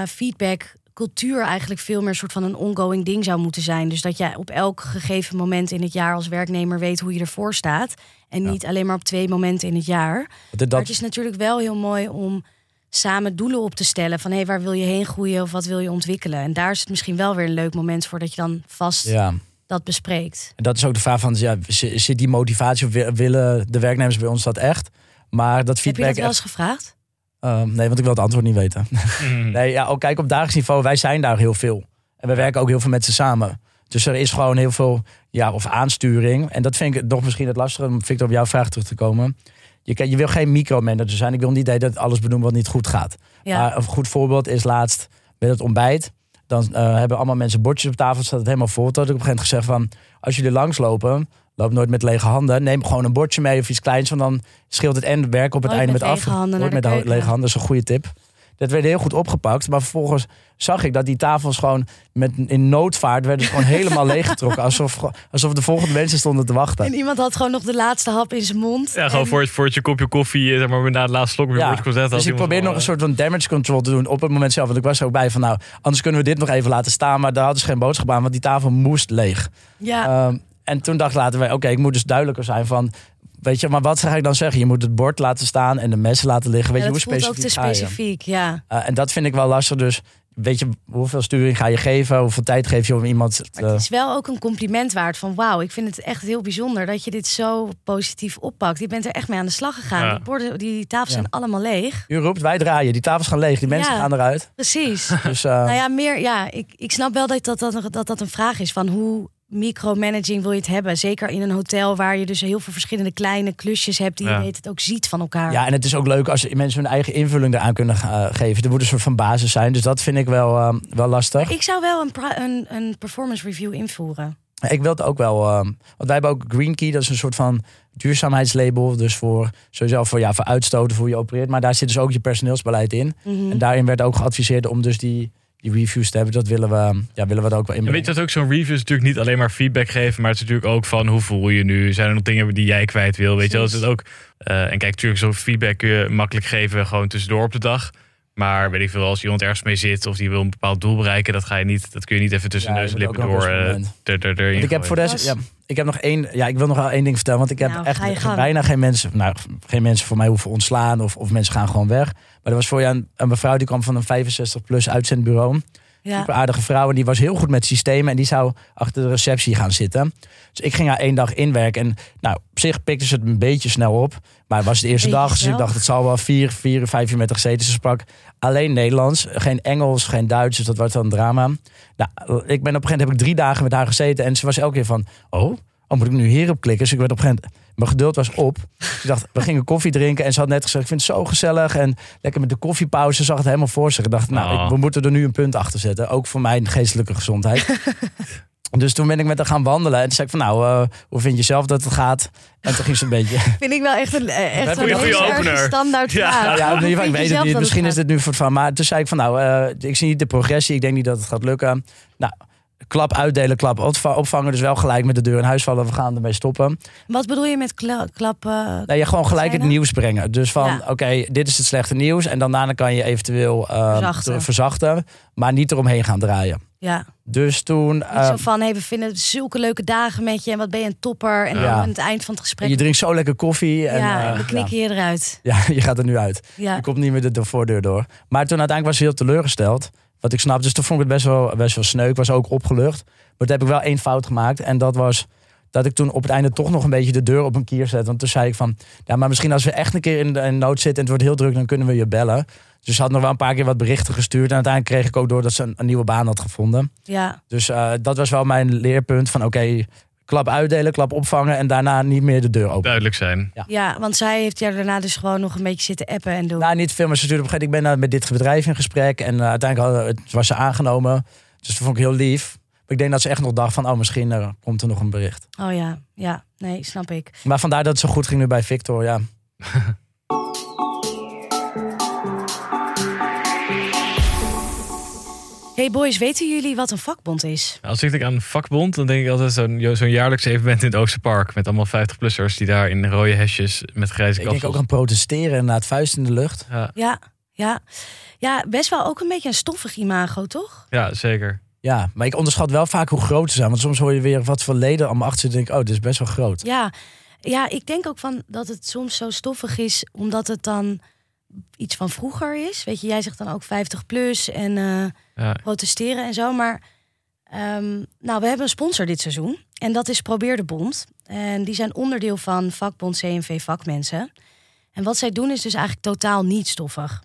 feedback cultuur eigenlijk veel meer een soort van een ongoing ding zou moeten zijn. Dus dat jij op elk gegeven moment in het jaar als werknemer weet hoe je ervoor staat en Ja. niet alleen maar op twee momenten in het jaar. Maar dat, het is natuurlijk wel heel mooi om samen doelen op te stellen van hé, waar wil je heen groeien of wat wil je ontwikkelen? En daar is het misschien wel weer een leuk moment voor dat je dan vast ja. dat bespreekt. En dat is ook de vraag van, ja, zi- zit die motivatie of wi- willen de werknemers bij ons dat echt? Maar dat Heb je feedback... dat wel echt- eens gevraagd? Ehm, nee, want ik wil het antwoord niet weten. Mm. Nee, ja, ook kijk op dagelijks niveau, wij zijn daar heel veel. En we werken ook heel veel met ze samen. Dus er is gewoon heel veel, ja, of aansturing. En dat vind ik nog misschien het lastige, om Victor op jouw vraag terug te komen. Je, kan- je wil geen micromanager zijn. Ik wil niet dat alles benoemen wat niet goed gaat. Ja. Maar een goed voorbeeld is laatst met het ontbijt. Dan eh, hebben allemaal mensen bordjes op tafel, staat het helemaal vol. Toen had ik op een gegeven moment gezegd van, als jullie langslopen, loop nooit met lege handen. Neem gewoon een bordje mee of iets kleins, want dan scheelt het en werk op het Nooit einde met met af. Nooit met lege handen, dat is een goede tip. Dat werd heel goed opgepakt. Maar vervolgens zag ik dat die tafels gewoon met, in noodvaart werden gewoon helemaal leeggetrokken. Alsof, alsof de volgende mensen stonden te wachten. En iemand had gewoon nog de laatste hap in zijn mond. Ja, gewoon En- voor het, voor het je kopje koffie, eh, zeg maar, na het laatste slok weer Ja, wordt gezet. Dus ik probeer nog een soort van damage control te doen op het moment zelf. Want ik was er ook bij van nou, anders kunnen we dit nog even laten staan. Maar daar hadden ze geen boodschap aan, want die tafel moest leeg. Ja, Ehm, en toen dacht later wij, oké, ik moet dus duidelijker zijn van... Weet je, maar wat ga ik dan zeggen? Je moet het bord laten staan en de messen laten liggen. Weet ja, je, dat hoe voelt ook specifiek te specifiek. Ja. Eh, en dat vind ik wel lastig. Dus weet je, hoeveel sturing ga je geven? Hoeveel tijd geef je om iemand... te- Maar het is wel ook een compliment waard van wauw, ik vind het echt heel bijzonder dat je dit zo positief oppakt. Je bent er echt mee aan de slag gegaan. Ja. Die, borden, die tafels Ja. zijn allemaal leeg. U roept, wij draaien. Die tafels gaan leeg. Die mensen Ja. gaan eruit. Precies. Dus eh, nou ja, meer, ja ik, ik snap wel dat dat, dat, dat dat een vraag is van hoe micromanaging wil je het hebben. Zeker in een hotel waar je dus heel veel verschillende kleine klusjes hebt die Ja. je weet het ook ziet van elkaar. Ja, en het is ook leuk als mensen hun eigen invulling eraan kunnen eh, geven. Er moet een soort van basis zijn. Dus dat vind ik wel, eh, wel lastig. Ik zou wel een, een, een performance review invoeren. Ik wil het ook wel. eh, want wij hebben ook Green Key, dat is een soort van duurzaamheidslabel. Dus voor sowieso voor, ja, voor uitstoten, voor hoe je opereert. Maar daar zit dus ook je personeelsbeleid in. Mhm. En daarin werd ook geadviseerd om dus die, die reviews te hebben. Dat willen we, ja, willen we er ook wel in. Weet je dat ook zo'n review is natuurlijk niet alleen maar feedback geven, maar het is natuurlijk ook van hoe voel je nu? Zijn er nog dingen die jij kwijt wil? Weet je dat is het ook. eh, en kijk, natuurlijk, zo'n feedback kun je makkelijk geven gewoon tussendoor op de dag. Maar weet ik veel, als iemand ergens mee zit of die wil een bepaald doel bereiken, dat ga je niet, dat kun je niet even tussen Ja, neus en lippen door. eh, ik heb voor ja, ik heb nog één. Ja, ik wil nog wel één ding vertellen. Want ik heb Nou, echt bijna geen mensen. Nou, geen mensen voor mij hoeven ontslaan of, of mensen gaan gewoon weg. Maar er was voor jou een, een mevrouw die kwam van een 65 plus uitzendbureau. Ja. Super aardige vrouw. En die was heel goed met systemen. En die zou achter de receptie gaan zitten. Dus ik ging haar één dag inwerken. En nou, op zich pikte ze het een beetje snel op. Maar het was de eerste dag. Dus ik dacht, het zal wel vier, vier, vijf uur met haar gezeten. Ze sprak alleen Nederlands. Geen Engels, geen Duits. Dus dat was dan een drama. Nou, ik ben op een gegeven moment heb ik drie dagen met haar gezeten. En ze was elke keer van, oh, oh moet ik nu hierop klikken? Dus ik werd op een gegeven moment... Mijn geduld was op. Dus ik dacht, we gingen koffie drinken. En ze had net gezegd, ik vind het zo gezellig. En lekker met de koffiepauze. Ze zag het helemaal voor zich. Ik dacht, nou, Oh. ik- we moeten er nu een punt achter zetten. Ook voor mijn geestelijke gezondheid. dus toen ben ik met haar gaan wandelen. En toen zei ik van, nou, eh, hoe vind je zelf dat het gaat? En toen ging ze een beetje... Vind ik wel echt een, eh, echt een standaard Ja. vraag. Ja, Hoe in ieder geval, vind ik je weet het niet. Misschien is het nu voor het van. Maar toen zei ik van, nou, eh, ik zie niet de progressie. Ik denk niet dat het gaat lukken. Nou, klap uitdelen, klap opva- opvangen. Dus wel gelijk met de deur in huis vallen. We gaan ermee stoppen. Wat bedoel je met kla klap? eh, Nou, je gewoon gelijk het nieuws brengen. Dus van, Ja. oké, dit is het slechte nieuws. En dan daarna kan je eventueel eh, Verzachten. Maar niet eromheen gaan draaien. ja, Dus toen... zo van, hey, we vinden zulke leuke dagen met je. En wat ben je een topper. En Ja. aan het eind van het gesprek... je drinkt zo lekker koffie. En, ja, eh, en we knikken je eruit. ja. je gaat er nu uit. Ja. Je komt niet meer de, de voordeur door. Maar toen uiteindelijk was ze heel teleurgesteld. Wat ik snap. Dus toen vond ik het best wel, best wel sneu. Ik was ook opgelucht. Maar toen heb ik wel één fout gemaakt. En dat was dat ik toen op het einde toch nog een beetje de deur op een kier zette. Want toen zei ik van... Ja, maar misschien als we echt een keer in, de, in nood zitten... en het wordt heel druk, dan kunnen we je bellen. Dus ze had nog wel een paar keer wat berichten gestuurd. En uiteindelijk kreeg ik ook door dat ze een, een nieuwe baan had gevonden. ja. Dus eh, dat was wel mijn leerpunt van... Oké, klap uitdelen, klap opvangen... en daarna niet meer de deur open. Duidelijk zijn. Ja, want zij heeft jaar daarna dus gewoon nog een beetje zitten appen en doen. Nou, niet veel, maar ze stuurde op een gegeven moment... ik ben nou met dit bedrijf in gesprek en eh, uiteindelijk was ze aangenomen. Dus dat vond ik heel lief. Maar ik denk dat ze echt nog dacht van, oh, misschien eh, komt er nog een bericht. Oh ja, ja, nee, snap ik. Maar vandaar dat het zo goed ging nu bij Victor, ja. Hey boys, weten jullie wat een vakbond is? Als ik denk aan vakbond, dan denk ik altijd zo'n zo'n jaarlijks evenement in het Oosterpark. Met allemaal 50-plussers die daar in rode hesjes met grijze Ik denk ook aan protesteren en na het vuist in de lucht. Ja, Ja, ja. Ja, best wel ook een beetje een stoffig imago, toch? ja, zeker. Ja, maar ik onderschat wel vaak hoe groot ze zijn. Want soms hoor je weer wat voor leden allemaal achter zitten. denk ik, oh, dit is best wel groot. Ja. ja, ik denk ook van dat het soms zo stoffig is, omdat het dan iets van vroeger is. Weet je, jij zegt dan ook 50 plus en eh, Ja. protesteren en zo. Maar ehm, nou, we hebben een sponsor dit seizoen. En dat is Probeer de Bond. En die zijn onderdeel van vakbond CNV Vakmensen. En wat zij doen is dus eigenlijk totaal niet stoffig.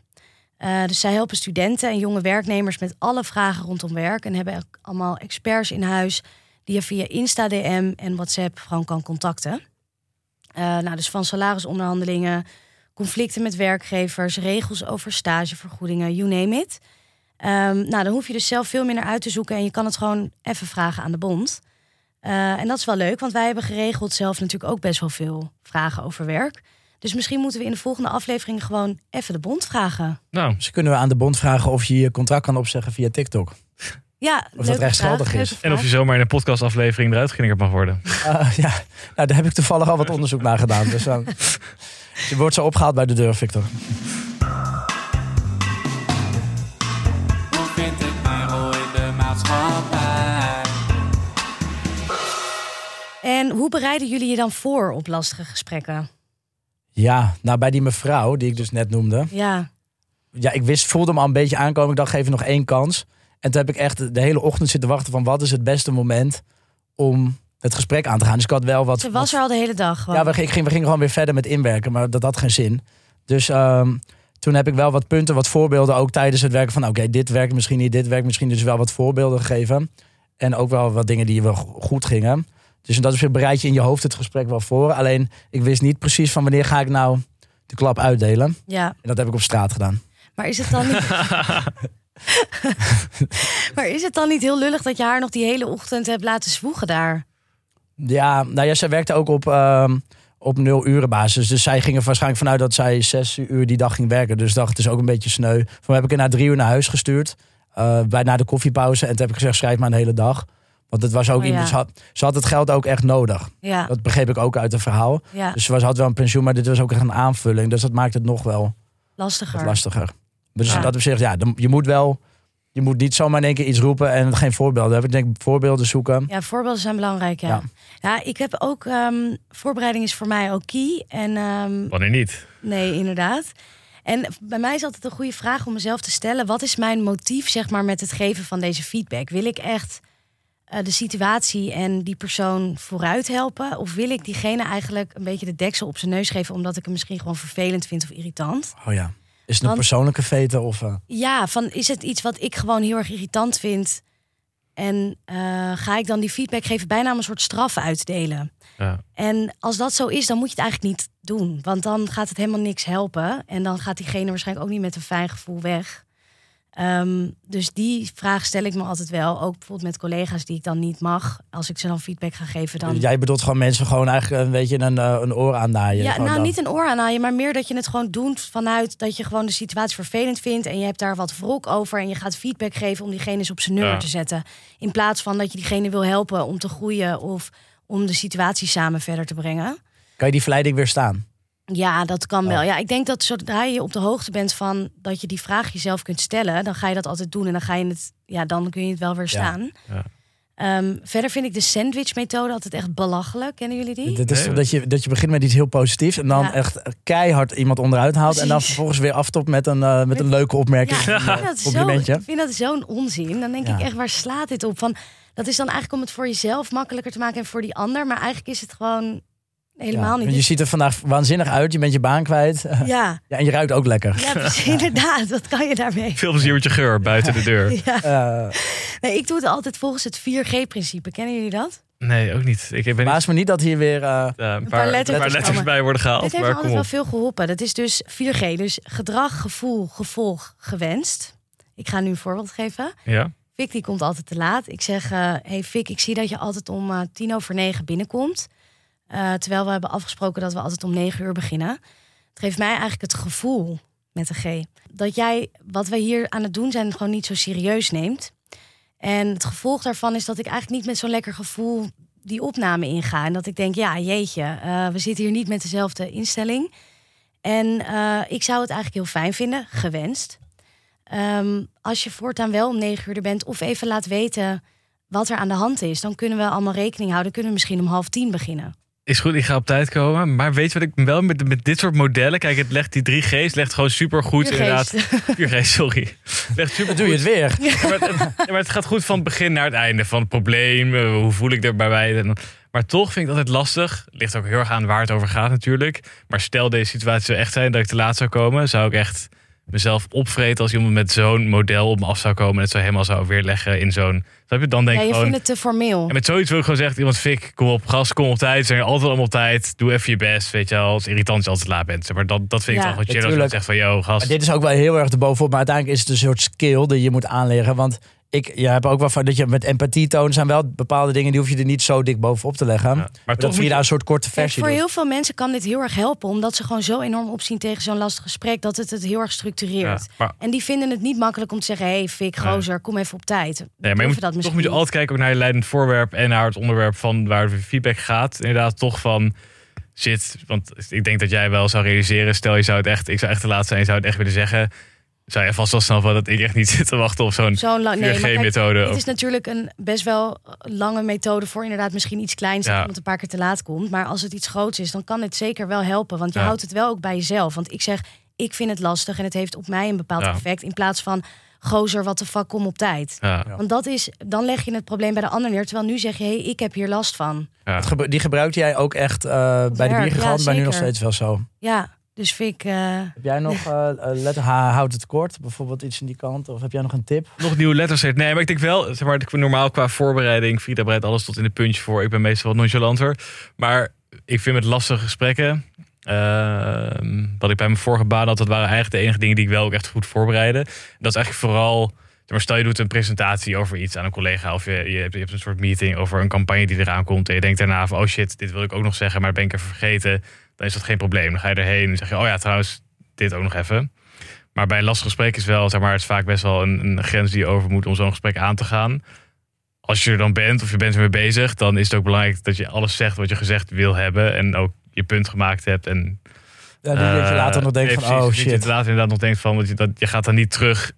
Eh, dus zij helpen studenten en jonge werknemers met alle vragen rondom werk. En hebben allemaal experts in huis die je via Insta, DM en WhatsApp gewoon kan contacten. Eh, nou, dus van salarisonderhandelingen, conflicten met werkgevers, regels over stagevergoedingen, you name it. Ehm, nou, dan hoef je dus zelf veel minder uit te zoeken en je kan het gewoon even vragen aan de bond. Eh, en dat is wel leuk, want wij hebben geregeld zelf natuurlijk ook best wel veel vragen over werk. Dus misschien moeten we in de volgende aflevering gewoon even de bond vragen. Nou, Dus kunnen we aan de bond vragen of je je contract kan opzeggen via TikTok. Ja, dat leuke rechtsgeldig is. en of je zomaar in een podcastaflevering eruit geknikkerd mag worden. Ah, ja, nou, daar heb ik toevallig al wat onderzoek naar gedaan. Dus eh, je wordt zo opgehaald bij de deur, Victor. En hoe bereiden jullie je dan voor op lastige gesprekken? Ja, nou bij die mevrouw die ik dus net noemde. Ja, Ja, ik wist, voelde hem al een beetje aankomen. Ik dacht, geef je nog één kans. En toen heb ik echt de hele ochtend zitten wachten van wat is het beste moment om het gesprek aan te gaan. Dus ik had wel wat. ze was wat- er al de hele dag. gewoon. Ja, we, ik ging, we gingen gewoon weer verder met inwerken, maar dat had geen zin. Dus ehm, toen heb ik wel wat punten, wat voorbeelden ook tijdens het werken van oké, dit werkt misschien niet, dit werkt misschien dus wel wat voorbeelden gegeven. En ook wel wat dingen die wel go- goed gingen. Dus in dat opzicht bereid je in je hoofd het gesprek wel voor. Alleen ik wist niet precies van wanneer ga ik nou de klap uitdelen. Ja, En dat heb ik op straat gedaan. maar is het dan niet... maar is het dan niet heel lullig dat je haar nog die hele ochtend hebt laten zwoegen daar? Ja, nou ja, zij werkte ook op, ehm, op nul uren basis. Dus zij ging er waarschijnlijk vanuit dat zij zes uur die dag ging werken. Dus dacht, het is ook een beetje sneu. Van heb ik haar na drie uur naar huis gestuurd. eh, bij, na de koffiepauze. En toen heb ik gezegd, schrijf maar een hele dag. Want het was ook Oh, iemand, ja. ze, had, ze had het geld ook echt nodig. Ja, Dat begreep ik ook uit het verhaal. ja Dus ze was, had wel een pensioen, maar dit was ook echt een aanvulling. Dus dat maakt het nog wel lastiger. lastiger. Dus Ja. dat op zich, ja, je moet wel... Je moet niet zomaar in één keer iets roepen en geen voorbeelden hebben. Ik denk voorbeelden zoeken. Ja, voorbeelden zijn belangrijk, ja. Ja. Ja, ik heb ook... ehm, voorbereiding is voor mij ook key. En ehm, Wanneer niet? Nee, inderdaad. En bij mij is altijd een goede vraag om mezelf te stellen: wat is mijn motief, zeg maar, met het geven van deze feedback? Wil ik echt eh, de situatie en die persoon vooruit helpen? Of wil ik diegene eigenlijk een beetje de deksel op zijn neus geven, omdat ik hem misschien gewoon vervelend vind of irritant? Oh ja. Is het een Want- persoonlijke vete of... eh, Ja, van is het iets wat ik gewoon heel erg irritant vind? En eh, ga ik dan die feedback geven, bijna een soort straf uitdelen? Ja. En als dat zo is, dan moet je het eigenlijk niet doen. Want dan gaat het helemaal niks helpen. En dan gaat diegene waarschijnlijk ook niet met een fijn gevoel weg. Ehm, dus die vraag stel ik me altijd wel. Ook bijvoorbeeld met collega's die ik dan niet mag. Als ik ze dan feedback ga geven, dan... Jij bedoelt gewoon mensen gewoon eigenlijk een beetje een, eh, een oor aannaaien. Ja, nou niet een oor aan je, maar meer dat je het gewoon doet vanuit dat je gewoon de situatie vervelend vindt en je hebt daar wat wrok over en je gaat feedback geven om diegene eens op zijn nummer Ja. te zetten. In plaats van dat je diegene wil helpen om te groeien of om de situatie samen verder te brengen. Kan je die verleiding weerstaan? Ja, dat kan Oh. wel. Ja, ik denk dat zodra je op de hoogte bent van dat je die vraag jezelf kunt stellen, dan ga je dat altijd doen en dan ga je het, ja, dan kun je het wel weer staan. Ja. Ehm, verder vind ik de sandwich-methode altijd echt belachelijk. Kennen jullie die? Dat is Nee. dat, je, dat je begint met iets heel positiefs en dan Ja. echt keihard iemand onderuit haalt. En dan vervolgens weer aftopt met een, eh, met een leuke opmerking. Ja, ik vind zo- ik vind dat zo'n onzin. Dan denk Ja. ik echt, waar slaat dit op? Van, dat is dan eigenlijk om het voor jezelf makkelijker te maken en voor die ander. Maar eigenlijk is het gewoon helemaal Ja, niet. Je ziet er vandaag waanzinnig uit. Je bent je baan kwijt. Ja, Ja, en je ruikt ook lekker. ja precies, inderdaad. Wat kan je daarmee? Veel plezier met je geur buiten de deur. Ja. Eh, Nee, ik doe het altijd volgens het 4G-principe. Kennen jullie dat? Nee, ook niet. Ik ben me niet dat hier weer... eh, ja, een, paar paar, letters een paar letters komen. bij worden gehaald. Dit heeft maar altijd wel veel geholpen. Dat is dus 4G. Dus gedrag, gevoel, gevolg, gewenst. Ik ga nu een voorbeeld geven. Ja. Fik die komt altijd te laat. Ik zeg, eh hey Fik, ik zie dat je altijd om tien over negen binnenkomt. Eh, terwijl we hebben afgesproken dat we altijd om negen uur beginnen. Het geeft mij eigenlijk het gevoel, met een G, dat jij wat we hier aan het doen zijn gewoon niet zo serieus neemt. En het gevolg daarvan is dat ik eigenlijk niet met zo'n lekker gevoel die opname inga. En dat ik denk, ja jeetje, eh, we zitten hier niet met dezelfde instelling. En eh, ik zou het eigenlijk heel fijn vinden, gewenst. Ehm, als je voortaan wel om negen uur er bent of even laat weten wat er aan de hand is, dan kunnen we allemaal rekening houden. Kunnen we misschien om half tien beginnen. Is goed, ik ga op tijd komen. Maar weet je wat ik wel met, met dit soort modellen... Kijk, het legt die 3G's legt gewoon super goed inderdaad. 4G, sorry. Legt super dan doe je het weer. Ja, maar, het, maar het gaat goed van het begin naar het einde. Van het probleem, eh, hoe voel ik er bij Maar toch vind ik dat het lastig. Ligt ook heel erg aan waar het over gaat natuurlijk. Maar stel deze situatie zou echt zijn dat ik te laat zou komen... zou ik echt mezelf opvreten als iemand met zo'n model op me af zou komen... en het zo helemaal zou weerleggen in zo'n... Snap je? Dan denk Ja, ik je gewoon... vindt het te formeel. En met zoiets wil ik gewoon zeggen, iemand fik, kom op gas, kom op tijd. Zijn er altijd allemaal op tijd. Doe even je best, weet je wel. Het is irritant als je altijd laat bent. Maar dat, dat vind ik Ja. toch wat als iemand zegt van, yo, gast. Maar dit is ook wel heel erg erbovenop. Maar uiteindelijk is het een soort skill die je moet aanleren. Want ik je hebt ook wel van dat je met empathie tonen zijn wel bepaalde dingen die hoef je er niet zo dik bovenop te leggen. Ja, Maar Maar dat je daar een soort korte Kijk, versie voor doet. heel veel mensen kan dit heel erg helpen, omdat ze gewoon zo enorm opzien tegen zo'n lastig gesprek, dat het het heel erg ja, structureert. maar, En die vinden het niet makkelijk om te zeggen: hey, Fik, gozer, kom even op tijd. nee, maar je moet, dat toch moet je altijd kijken ook naar je leidend voorwerp en naar het onderwerp van waar de feedback gaat. Inderdaad, toch van zit. Want ik denk dat jij wel zou realiseren, stel je zou het echt, ik zou echt te laat zijn, je zou het echt willen zeggen. Zou je vast wel snappen dat ik echt niet zit te wachten op zo'n Zo'n lang. Nee, 4G-methode. Het is natuurlijk een best wel lange methode voor inderdaad misschien iets kleins dat Ja. iemand een paar keer te laat komt. Maar als het iets groots is, dan kan het zeker wel helpen. Want je Ja. houdt het wel ook bij jezelf. Want ik zeg, ik vind het lastig en het heeft op mij een bepaald Ja. effect. In plaats van, gozer, wat de fuck, kom op tijd. ja, Ja. Want dat is, dan leg je het probleem bij de ander neer. Terwijl nu zeg je, hé, hey, ik heb hier last van. ja. Die gebruikte jij ook echt eh, bij de ja, maar nu nog steeds wel zo. Ja, Dus vind ik... eh, Heb jij nog, eh eh, letter H, houdt het kort, bijvoorbeeld iets in die kant? Of heb jij nog een tip? Nog nieuwe letters. heeft. Nee, maar ik denk wel, zeg maar, ik- normaal qua voorbereiding, Frida bereidt alles tot in de puntje voor. Ik ben meestal wat nonchalanter. Maar ik vind met lastige gesprekken, ehm, wat ik bij mijn vorige baan had, dat waren eigenlijk de enige dingen die ik wel ook echt goed voorbereidde. Dat is eigenlijk vooral, zeg maar, stel je doet een presentatie over iets aan een collega of je, je, hebt, je hebt een soort meeting over een campagne die eraan komt en je denkt daarna van, oh shit, dit wil ik ook nog zeggen, maar ben ik even vergeten. Dan is dat geen probleem. Dan ga je erheen en zeg je, oh ja, trouwens, dit ook nog even. Maar bij een lastig gesprek is wel, zeg maar, het is vaak best wel een, een grens die je over moet om zo'n gesprek aan te gaan. Als je er dan bent of je bent ermee bezig, dan is het ook belangrijk dat je alles zegt wat je gezegd wil hebben. En ook je punt gemaakt hebt. En, Ja, dat je eh, later nog denkt nee, van, precies. oh dat shit. je later inderdaad nog denkt van, want je, dat, je gaat dan niet terug.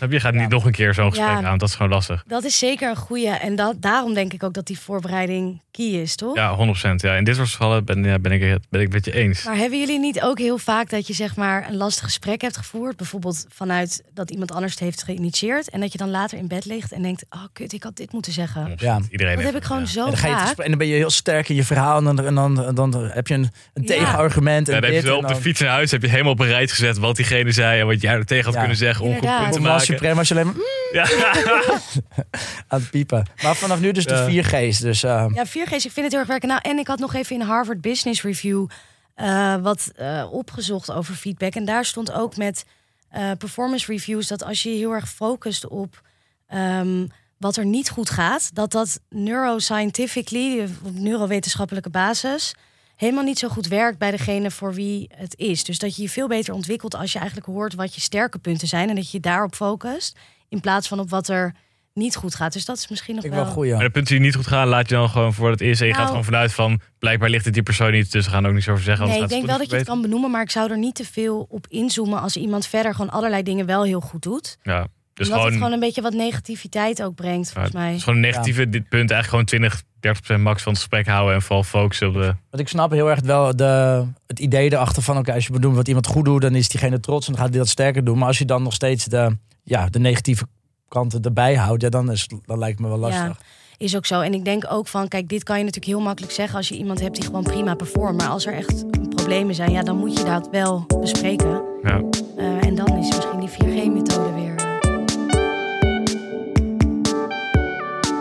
Je Je gaat niet nog een keer zo'n gesprek Ja. aan. Dat is gewoon lastig. dat is zeker een goeie. En dat, daarom denk ik ook dat die voorbereiding key is, toch? Ja, 100%. Ja. In dit soort gevallen ben, ja, ben, ik, het- ben ik het met je eens. Maar hebben jullie niet ook heel vaak dat je zeg maar een lastig gesprek hebt gevoerd? Bijvoorbeeld vanuit dat iemand anders het heeft geïnitieerd. En dat je dan later in bed ligt en denkt, oh kut, ik had dit moeten zeggen. 100%. Ja. Iedereen Dat heb ik gewoon ja. zo En dan, ga je en dan ben je heel sterk in je verhaal. En dan, en dan, dan heb je een, een Ja. tegenargument. En Ja, dan heb je wel op de fiets naar huis heb je helemaal op een rijtje gezet wat diegene zei en wat jij er tegen had Ja. kunnen zeggen om goed punt te maken. Supreme als je alleen maar Ja. aan het piepen. Maar vanaf nu dus de Ja. 4G's. Dus eh, Ja, 4G's, ik vind het heel erg werken. Nou, en ik had nog even in Harvard Business Review eh, wat eh, opgezocht over feedback. En daar stond ook met eh, performance reviews dat als je je heel erg focust op ehm, wat er niet goed gaat, dat dat neuroscientifically, op neurowetenschappelijke basis, helemaal niet zo goed werkt bij degene voor wie het is. Dus dat je je veel beter ontwikkelt als je eigenlijk hoort wat je sterke punten zijn en dat je je daarop focust, in plaats van op wat er niet goed gaat. Dus dat is misschien nog ik wel... wel goed, ja. Maar de punten die niet goed gaan, laat je dan gewoon voor wat het is. En je gaat Nou- gewoon vanuit van, blijkbaar ligt het die persoon niet. Dus we gaan er ook niets over zeggen. Nee, ik denk wel dat je het kan benoemen, maar ik zou er niet te veel op inzoomen als iemand verder gewoon allerlei dingen wel heel goed doet. Ja, dus Omdat gewoon, het gewoon een beetje wat negativiteit ook brengt, volgens ja, mij. dus gewoon een negatieve dit punt. Eigenlijk gewoon 20, 30% max van het gesprek houden. En vooral focussen op de... Want ik snap heel erg wel de, het idee erachter van... oké, als je bedoelt wat iemand goed doet, dan is diegene trots... en dan gaat hij dat sterker doen. Maar als je dan nog steeds de, ja, de negatieve kanten erbij houdt... Ja, dan, is, dan lijkt het me wel Ja. lastig. Is ook zo. En ik denk ook van, kijk, dit kan je natuurlijk heel makkelijk zeggen als je iemand hebt die gewoon prima performt. Maar als er echt problemen zijn, ja, dan moet je dat wel bespreken. Ja. Eh, en dan is misschien die 4G-methode weer.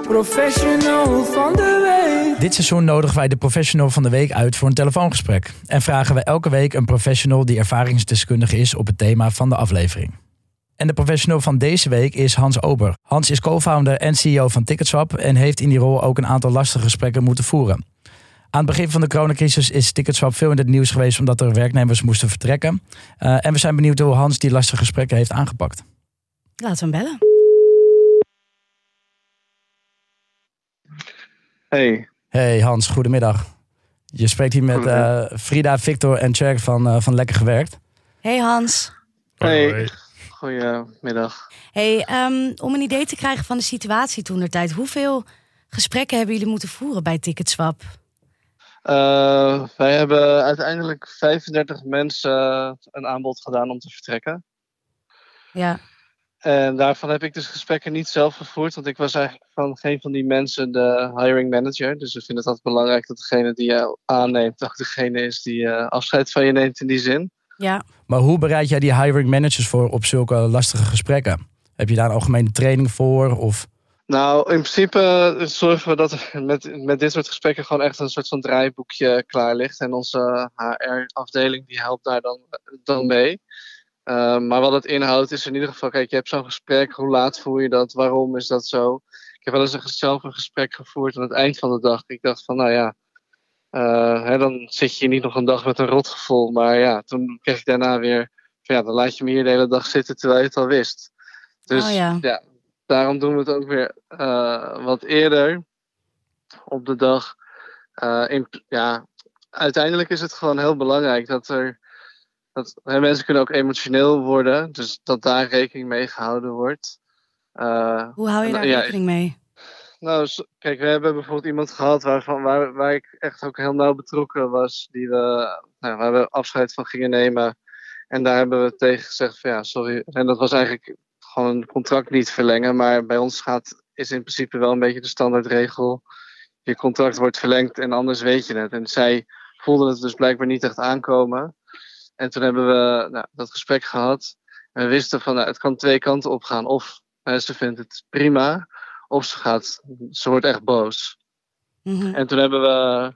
Professional van de week. Dit seizoen nodigen wij de professional van de week uit voor een telefoongesprek. En vragen we elke week een professional die ervaringsdeskundige is op het thema van de aflevering. En de professional van deze week is Hans Ober. Hans is co-founder en CEO van Ticketswap en heeft in die rol ook een aantal lastige gesprekken moeten voeren. Aan het begin van de coronacrisis is Ticketswap veel in het nieuws geweest omdat er werknemers moesten vertrekken. Eh, en we zijn benieuwd hoe Hans die lastige gesprekken heeft aangepakt. Laten we hem bellen. Hey, Hey Hans, goedemiddag. Je spreekt hier met eh, Frida, Victor en Tjerk van, eh, van Lekker Gewerkt. Hey Hans. Hey. Hoi. goedemiddag. Hey, ehm, om een idee te krijgen van de situatie toen der tijd. Hoeveel gesprekken hebben jullie moeten voeren bij Ticketswap? Eh, wij hebben uiteindelijk 35 mensen een aanbod gedaan om te vertrekken. Ja, En daarvan heb ik dus gesprekken niet zelf gevoerd, want ik was eigenlijk van geen van die mensen de hiring manager. Dus we vinden het altijd belangrijk dat degene die je aanneemt ook degene is die eh, afscheid van je neemt in die zin. ja. Maar hoe bereid jij die hiring managers voor op zulke lastige gesprekken? Heb je daar een algemene training voor? Of Nou, in principe eh, zorgen we dat er met, met dit soort gesprekken gewoon echt een soort van draaiboekje klaar ligt. En onze HR-afdeling die helpt daar dan, dan mee. Uh, maar wat het inhoudt is in ieder geval, kijk, je hebt zo'n gesprek, hoe laat voel je dat, waarom is dat zo? Ik heb wel eens een, zelf een gesprek gevoerd aan het eind van de dag. Ik dacht van, nou ja, uh, hè, dan zit je niet nog een dag met een rotgevoel. Maar ja, toen kreeg ik daarna weer, van, ja, dan laat je me hier de hele dag zitten terwijl je het al wist. Dus Oh ja. ja, daarom doen we het ook weer uh, wat eerder op de dag. Uh, in, ja, uiteindelijk is het gewoon heel belangrijk dat er. Dat, hè, mensen kunnen ook emotioneel worden, dus dat daar rekening mee gehouden wordt. Uh, Hoe hou je daar ja, rekening mee? Nou, kijk, we hebben bijvoorbeeld iemand gehad waarvan, waar, waar ik echt ook heel nauw betrokken was, die we, nou, waar we afscheid van gingen nemen. En daar hebben we tegen gezegd van ja, sorry. En dat was eigenlijk gewoon een contract niet verlengen. Maar bij ons gaat, is in principe wel een beetje de standaardregel. Je contract wordt verlengd en anders weet je het. En zij voelden het dus blijkbaar niet echt aankomen. En toen hebben we nou, dat gesprek gehad. En we wisten van, nou, het kan twee kanten op gaan. Of hè, ze vindt het prima, of ze, gaat, ze wordt echt boos. Mhm. En toen hebben we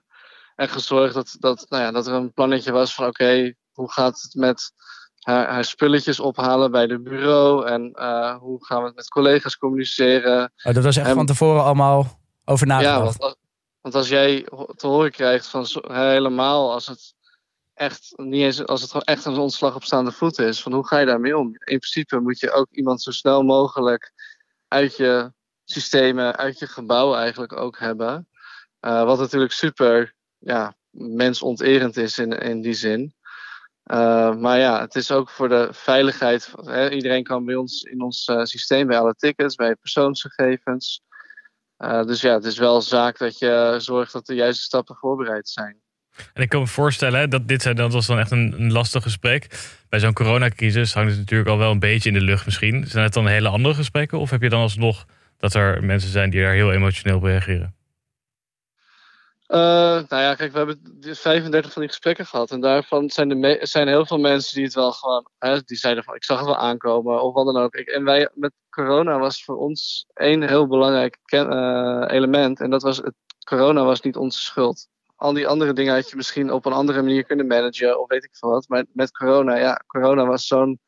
echt gezorgd dat, dat, nou ja, dat er een plannetje was van oké, hoe gaat het met haar, haar spulletjes ophalen bij de bureau en eh, hoe gaan we het met collega's communiceren. Oh, dat was echt En- van tevoren allemaal over Ja, nagedacht. want, als- want als jij te horen krijgt van helemaal als het echt niet eens als het gewoon echt een ontslag op staande voeten is, van hoe ga je daarmee om? In principe moet je ook iemand zo snel mogelijk uit je systemen, uit je gebouw eigenlijk ook hebben. Eh, wat natuurlijk super ja, mensonterend is in, in die zin. Eh, maar ja, het is ook voor de veiligheid. Hè, iedereen kan bij ons in ons eh, systeem, bij alle tickets, bij persoonsgegevens. Dus ja, het is wel zaak dat je zorgt dat de juiste stappen voorbereid zijn. En ik kan me voorstellen dat dit zijn, was dan echt een, een lastig gesprek. Bij zo'n coronacrisis hangt het natuurlijk al wel een beetje in de lucht misschien. Zijn het dan hele andere gesprekken? Of heb je dan alsnog dat er mensen zijn die daar heel emotioneel op reageren? Eh, nou ja, kijk, we hebben dus 35 van die gesprekken gehad. En daarvan zijn, zijn heel veel mensen die het wel gewoon. Hè, die zeiden van: ik zag het wel aankomen. Of wat dan ook. En wij, met corona was voor ons één heel belangrijk eh, element. En dat was: het, corona was niet onze schuld. Al die andere dingen had je misschien op een andere manier kunnen managen. Of weet ik veel wat. Maar met corona, ja, corona was zo'n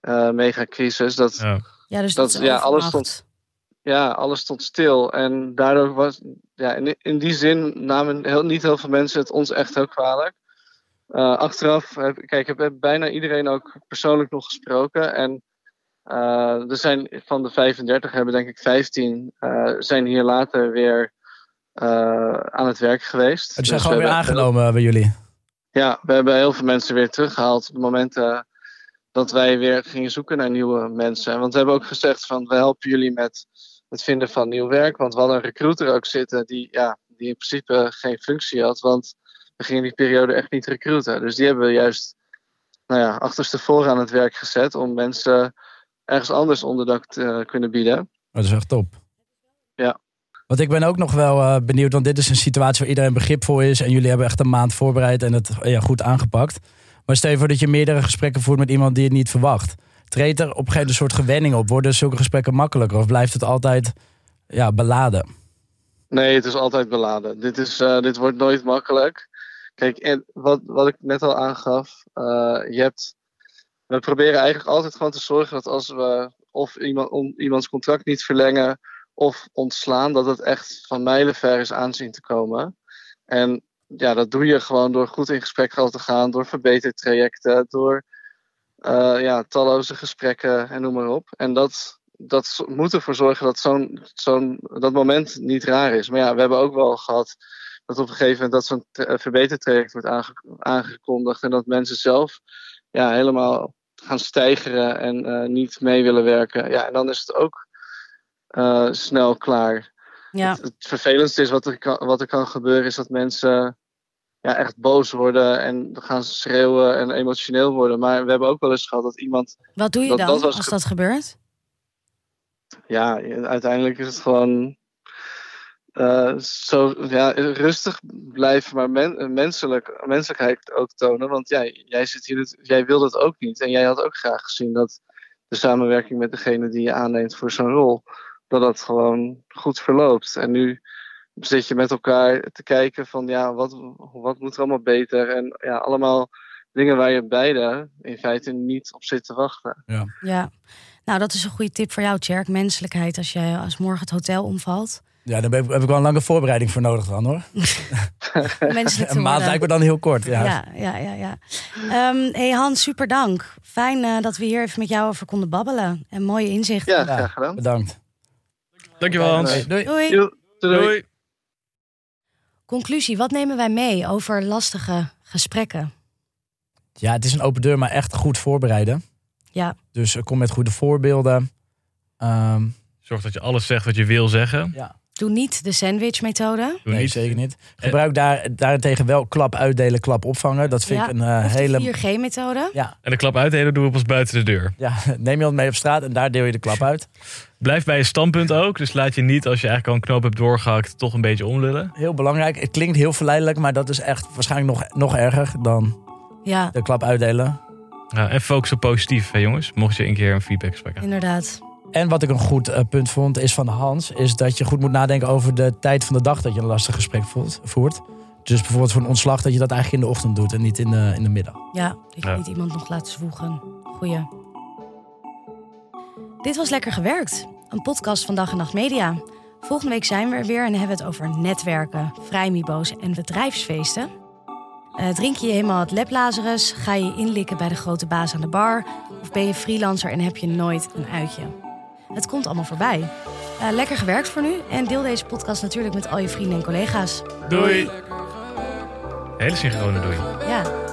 eh megacrisis. Dat, Ja. Ja, dus dat, ja, alles stond- ja, alles stond stil. En daardoor was, ja, in, in die zin namen heel, niet heel veel mensen het ons echt heel kwalijk. Eh, achteraf, heb, kijk, ik heb bijna iedereen ook persoonlijk nog gesproken. En eh, er zijn van de 35 hebben denk ik 15 eh, zijn hier later weer aan het werk geweest. Die zijn Dus gewoon we weer aangenomen bij jullie. ja, we hebben heel veel mensen weer teruggehaald op het moment eh, dat wij weer gingen zoeken naar nieuwe mensen. Want we hebben ook gezegd van we helpen jullie met het vinden van nieuw werk. Want we hadden een recruiter ook zitten die, ja, die in principe geen functie had. Want we gingen die periode echt niet recruiten. Dus die hebben we juist nou ja, achterstevoren aan het werk gezet om mensen ergens anders onderdak te kunnen bieden. Oh, dat is echt top. Ja. Want ik ben ook nog wel eh, benieuwd, want dit is een situatie waar iedereen begripvol is. En jullie hebben echt een maand voorbereid en het ja, goed aangepakt. Maar stel je voor dat je meerdere gesprekken voert met iemand die het niet verwacht. Treedt er op een gegeven moment een soort gewenning op? Worden zulke gesprekken makkelijker of blijft het altijd ja, beladen? Nee, het is altijd beladen. Dit, is, eh, dit wordt nooit makkelijk. Kijk, en wat, wat ik net al aangaf, eh, je hebt, we proberen eigenlijk altijd gewoon te zorgen dat als we of iemand, om, iemands contract niet verlengen of ontslaan, dat het echt van mijlenver is aanzien te komen. En ja, dat doe je gewoon door goed in gesprek te gaan, door verbetertrajecten, door eh, ja, talloze gesprekken en noem maar op. En dat, dat moet ervoor zorgen dat zo'n, zo'n, dat moment niet raar is. Maar ja, we hebben ook wel gehad dat op een gegeven moment dat zo'n eh, verbetertraject wordt aange- aangekondigd en dat mensen zelf ja, helemaal gaan stijgeren en eh, niet mee willen werken. Ja, en dan is het ook eh, snel klaar. Ja, Het, het vervelendste is wat er, kan, wat er kan gebeuren, is dat mensen ja, echt boos worden en gaan schreeuwen en emotioneel worden. Maar we hebben ook wel eens gehad dat iemand wat doe je Dat- dan dat als ge- dat gebeurt? ja, uiteindelijk is het gewoon eh, zo ja, rustig blijven, maar men, menselijk, menselijkheid ook tonen. Want ja, jij, zit hier, jij wil dat ook niet. En jij had ook graag gezien dat de samenwerking met degene die je aanneemt voor zo'n rol, dat dat gewoon goed verloopt. En nu zit je met elkaar te kijken van ja, wat, wat moet er allemaal beter? En ja, allemaal dingen waar je beide in feite niet op zit te wachten. Ja. Nou, dat is een goede tip voor jou, Tjerk. Menselijkheid als, je, als morgen het hotel omvalt. Ja, daar heb ik, heb ik wel een lange voorbereiding voor nodig dan hoor. Menselijk Een maand lijkt me dan heel kort. Ja. Ja, ja, ja. ja. Ehm, hey Hans, super dank. Fijn eh, dat we hier even met jou over konden babbelen. En mooie inzichten. Ja, Ja. graag gedaan. Bedankt. Dankjewel Hans. Doei. Doei. Doei. Doei. Conclusie, wat nemen wij mee over lastige gesprekken? Ja, het is een open deur, maar echt goed voorbereiden. Ja. Dus eh, kom met goede voorbeelden. Ehm, Zorg dat je alles zegt wat je wil zeggen. ja, Doe niet de sandwich-methode. Nee, zeker niet. Gebruik daar, daarentegen wel klap uitdelen, klap opvangen. Dat vind Ja, ik een eh, Of de hele... 4G-methode. Ja, En de klap uitdelen doen we pas buiten de deur. ja, neem iemand mee op straat en daar deel je de klap uit. Blijf bij je standpunt ook. Dus laat je niet, als je eigenlijk al een knoop hebt doorgehakt, toch een beetje omlullen. Heel belangrijk. Het klinkt heel verleidelijk, maar dat is echt waarschijnlijk nog, nog erger dan Ja, de klap uitdelen. Ja, en focus op positief, hè, jongens. Mocht je een keer een feedbackgesprek hebben. inderdaad. En wat ik een goed eh, punt vond, is van Hans, is dat je goed moet nadenken over de tijd van de dag dat je een lastig gesprek voelt, voert. Dus bijvoorbeeld voor een ontslag, dat je dat eigenlijk in de ochtend doet en niet in de, in de middag. Ja, dat je Ja. niet iemand nog laat zwoegen. Goeie. Dit was Lekker Gewerkt. Een podcast van Dag en Nacht Media. Volgende week zijn we er weer en hebben we het over netwerken, vrijmibo's en bedrijfsfeesten. Eh, drink je helemaal het leplazerus? Ga je je inlikken bij de grote baas aan de bar? Of ben je freelancer en heb je nooit een uitje? Het komt allemaal voorbij. Eh, lekker gewerkt voor nu en deel deze podcast natuurlijk met al je vrienden en collega's. Doei! Hele synchrone doei. Ja.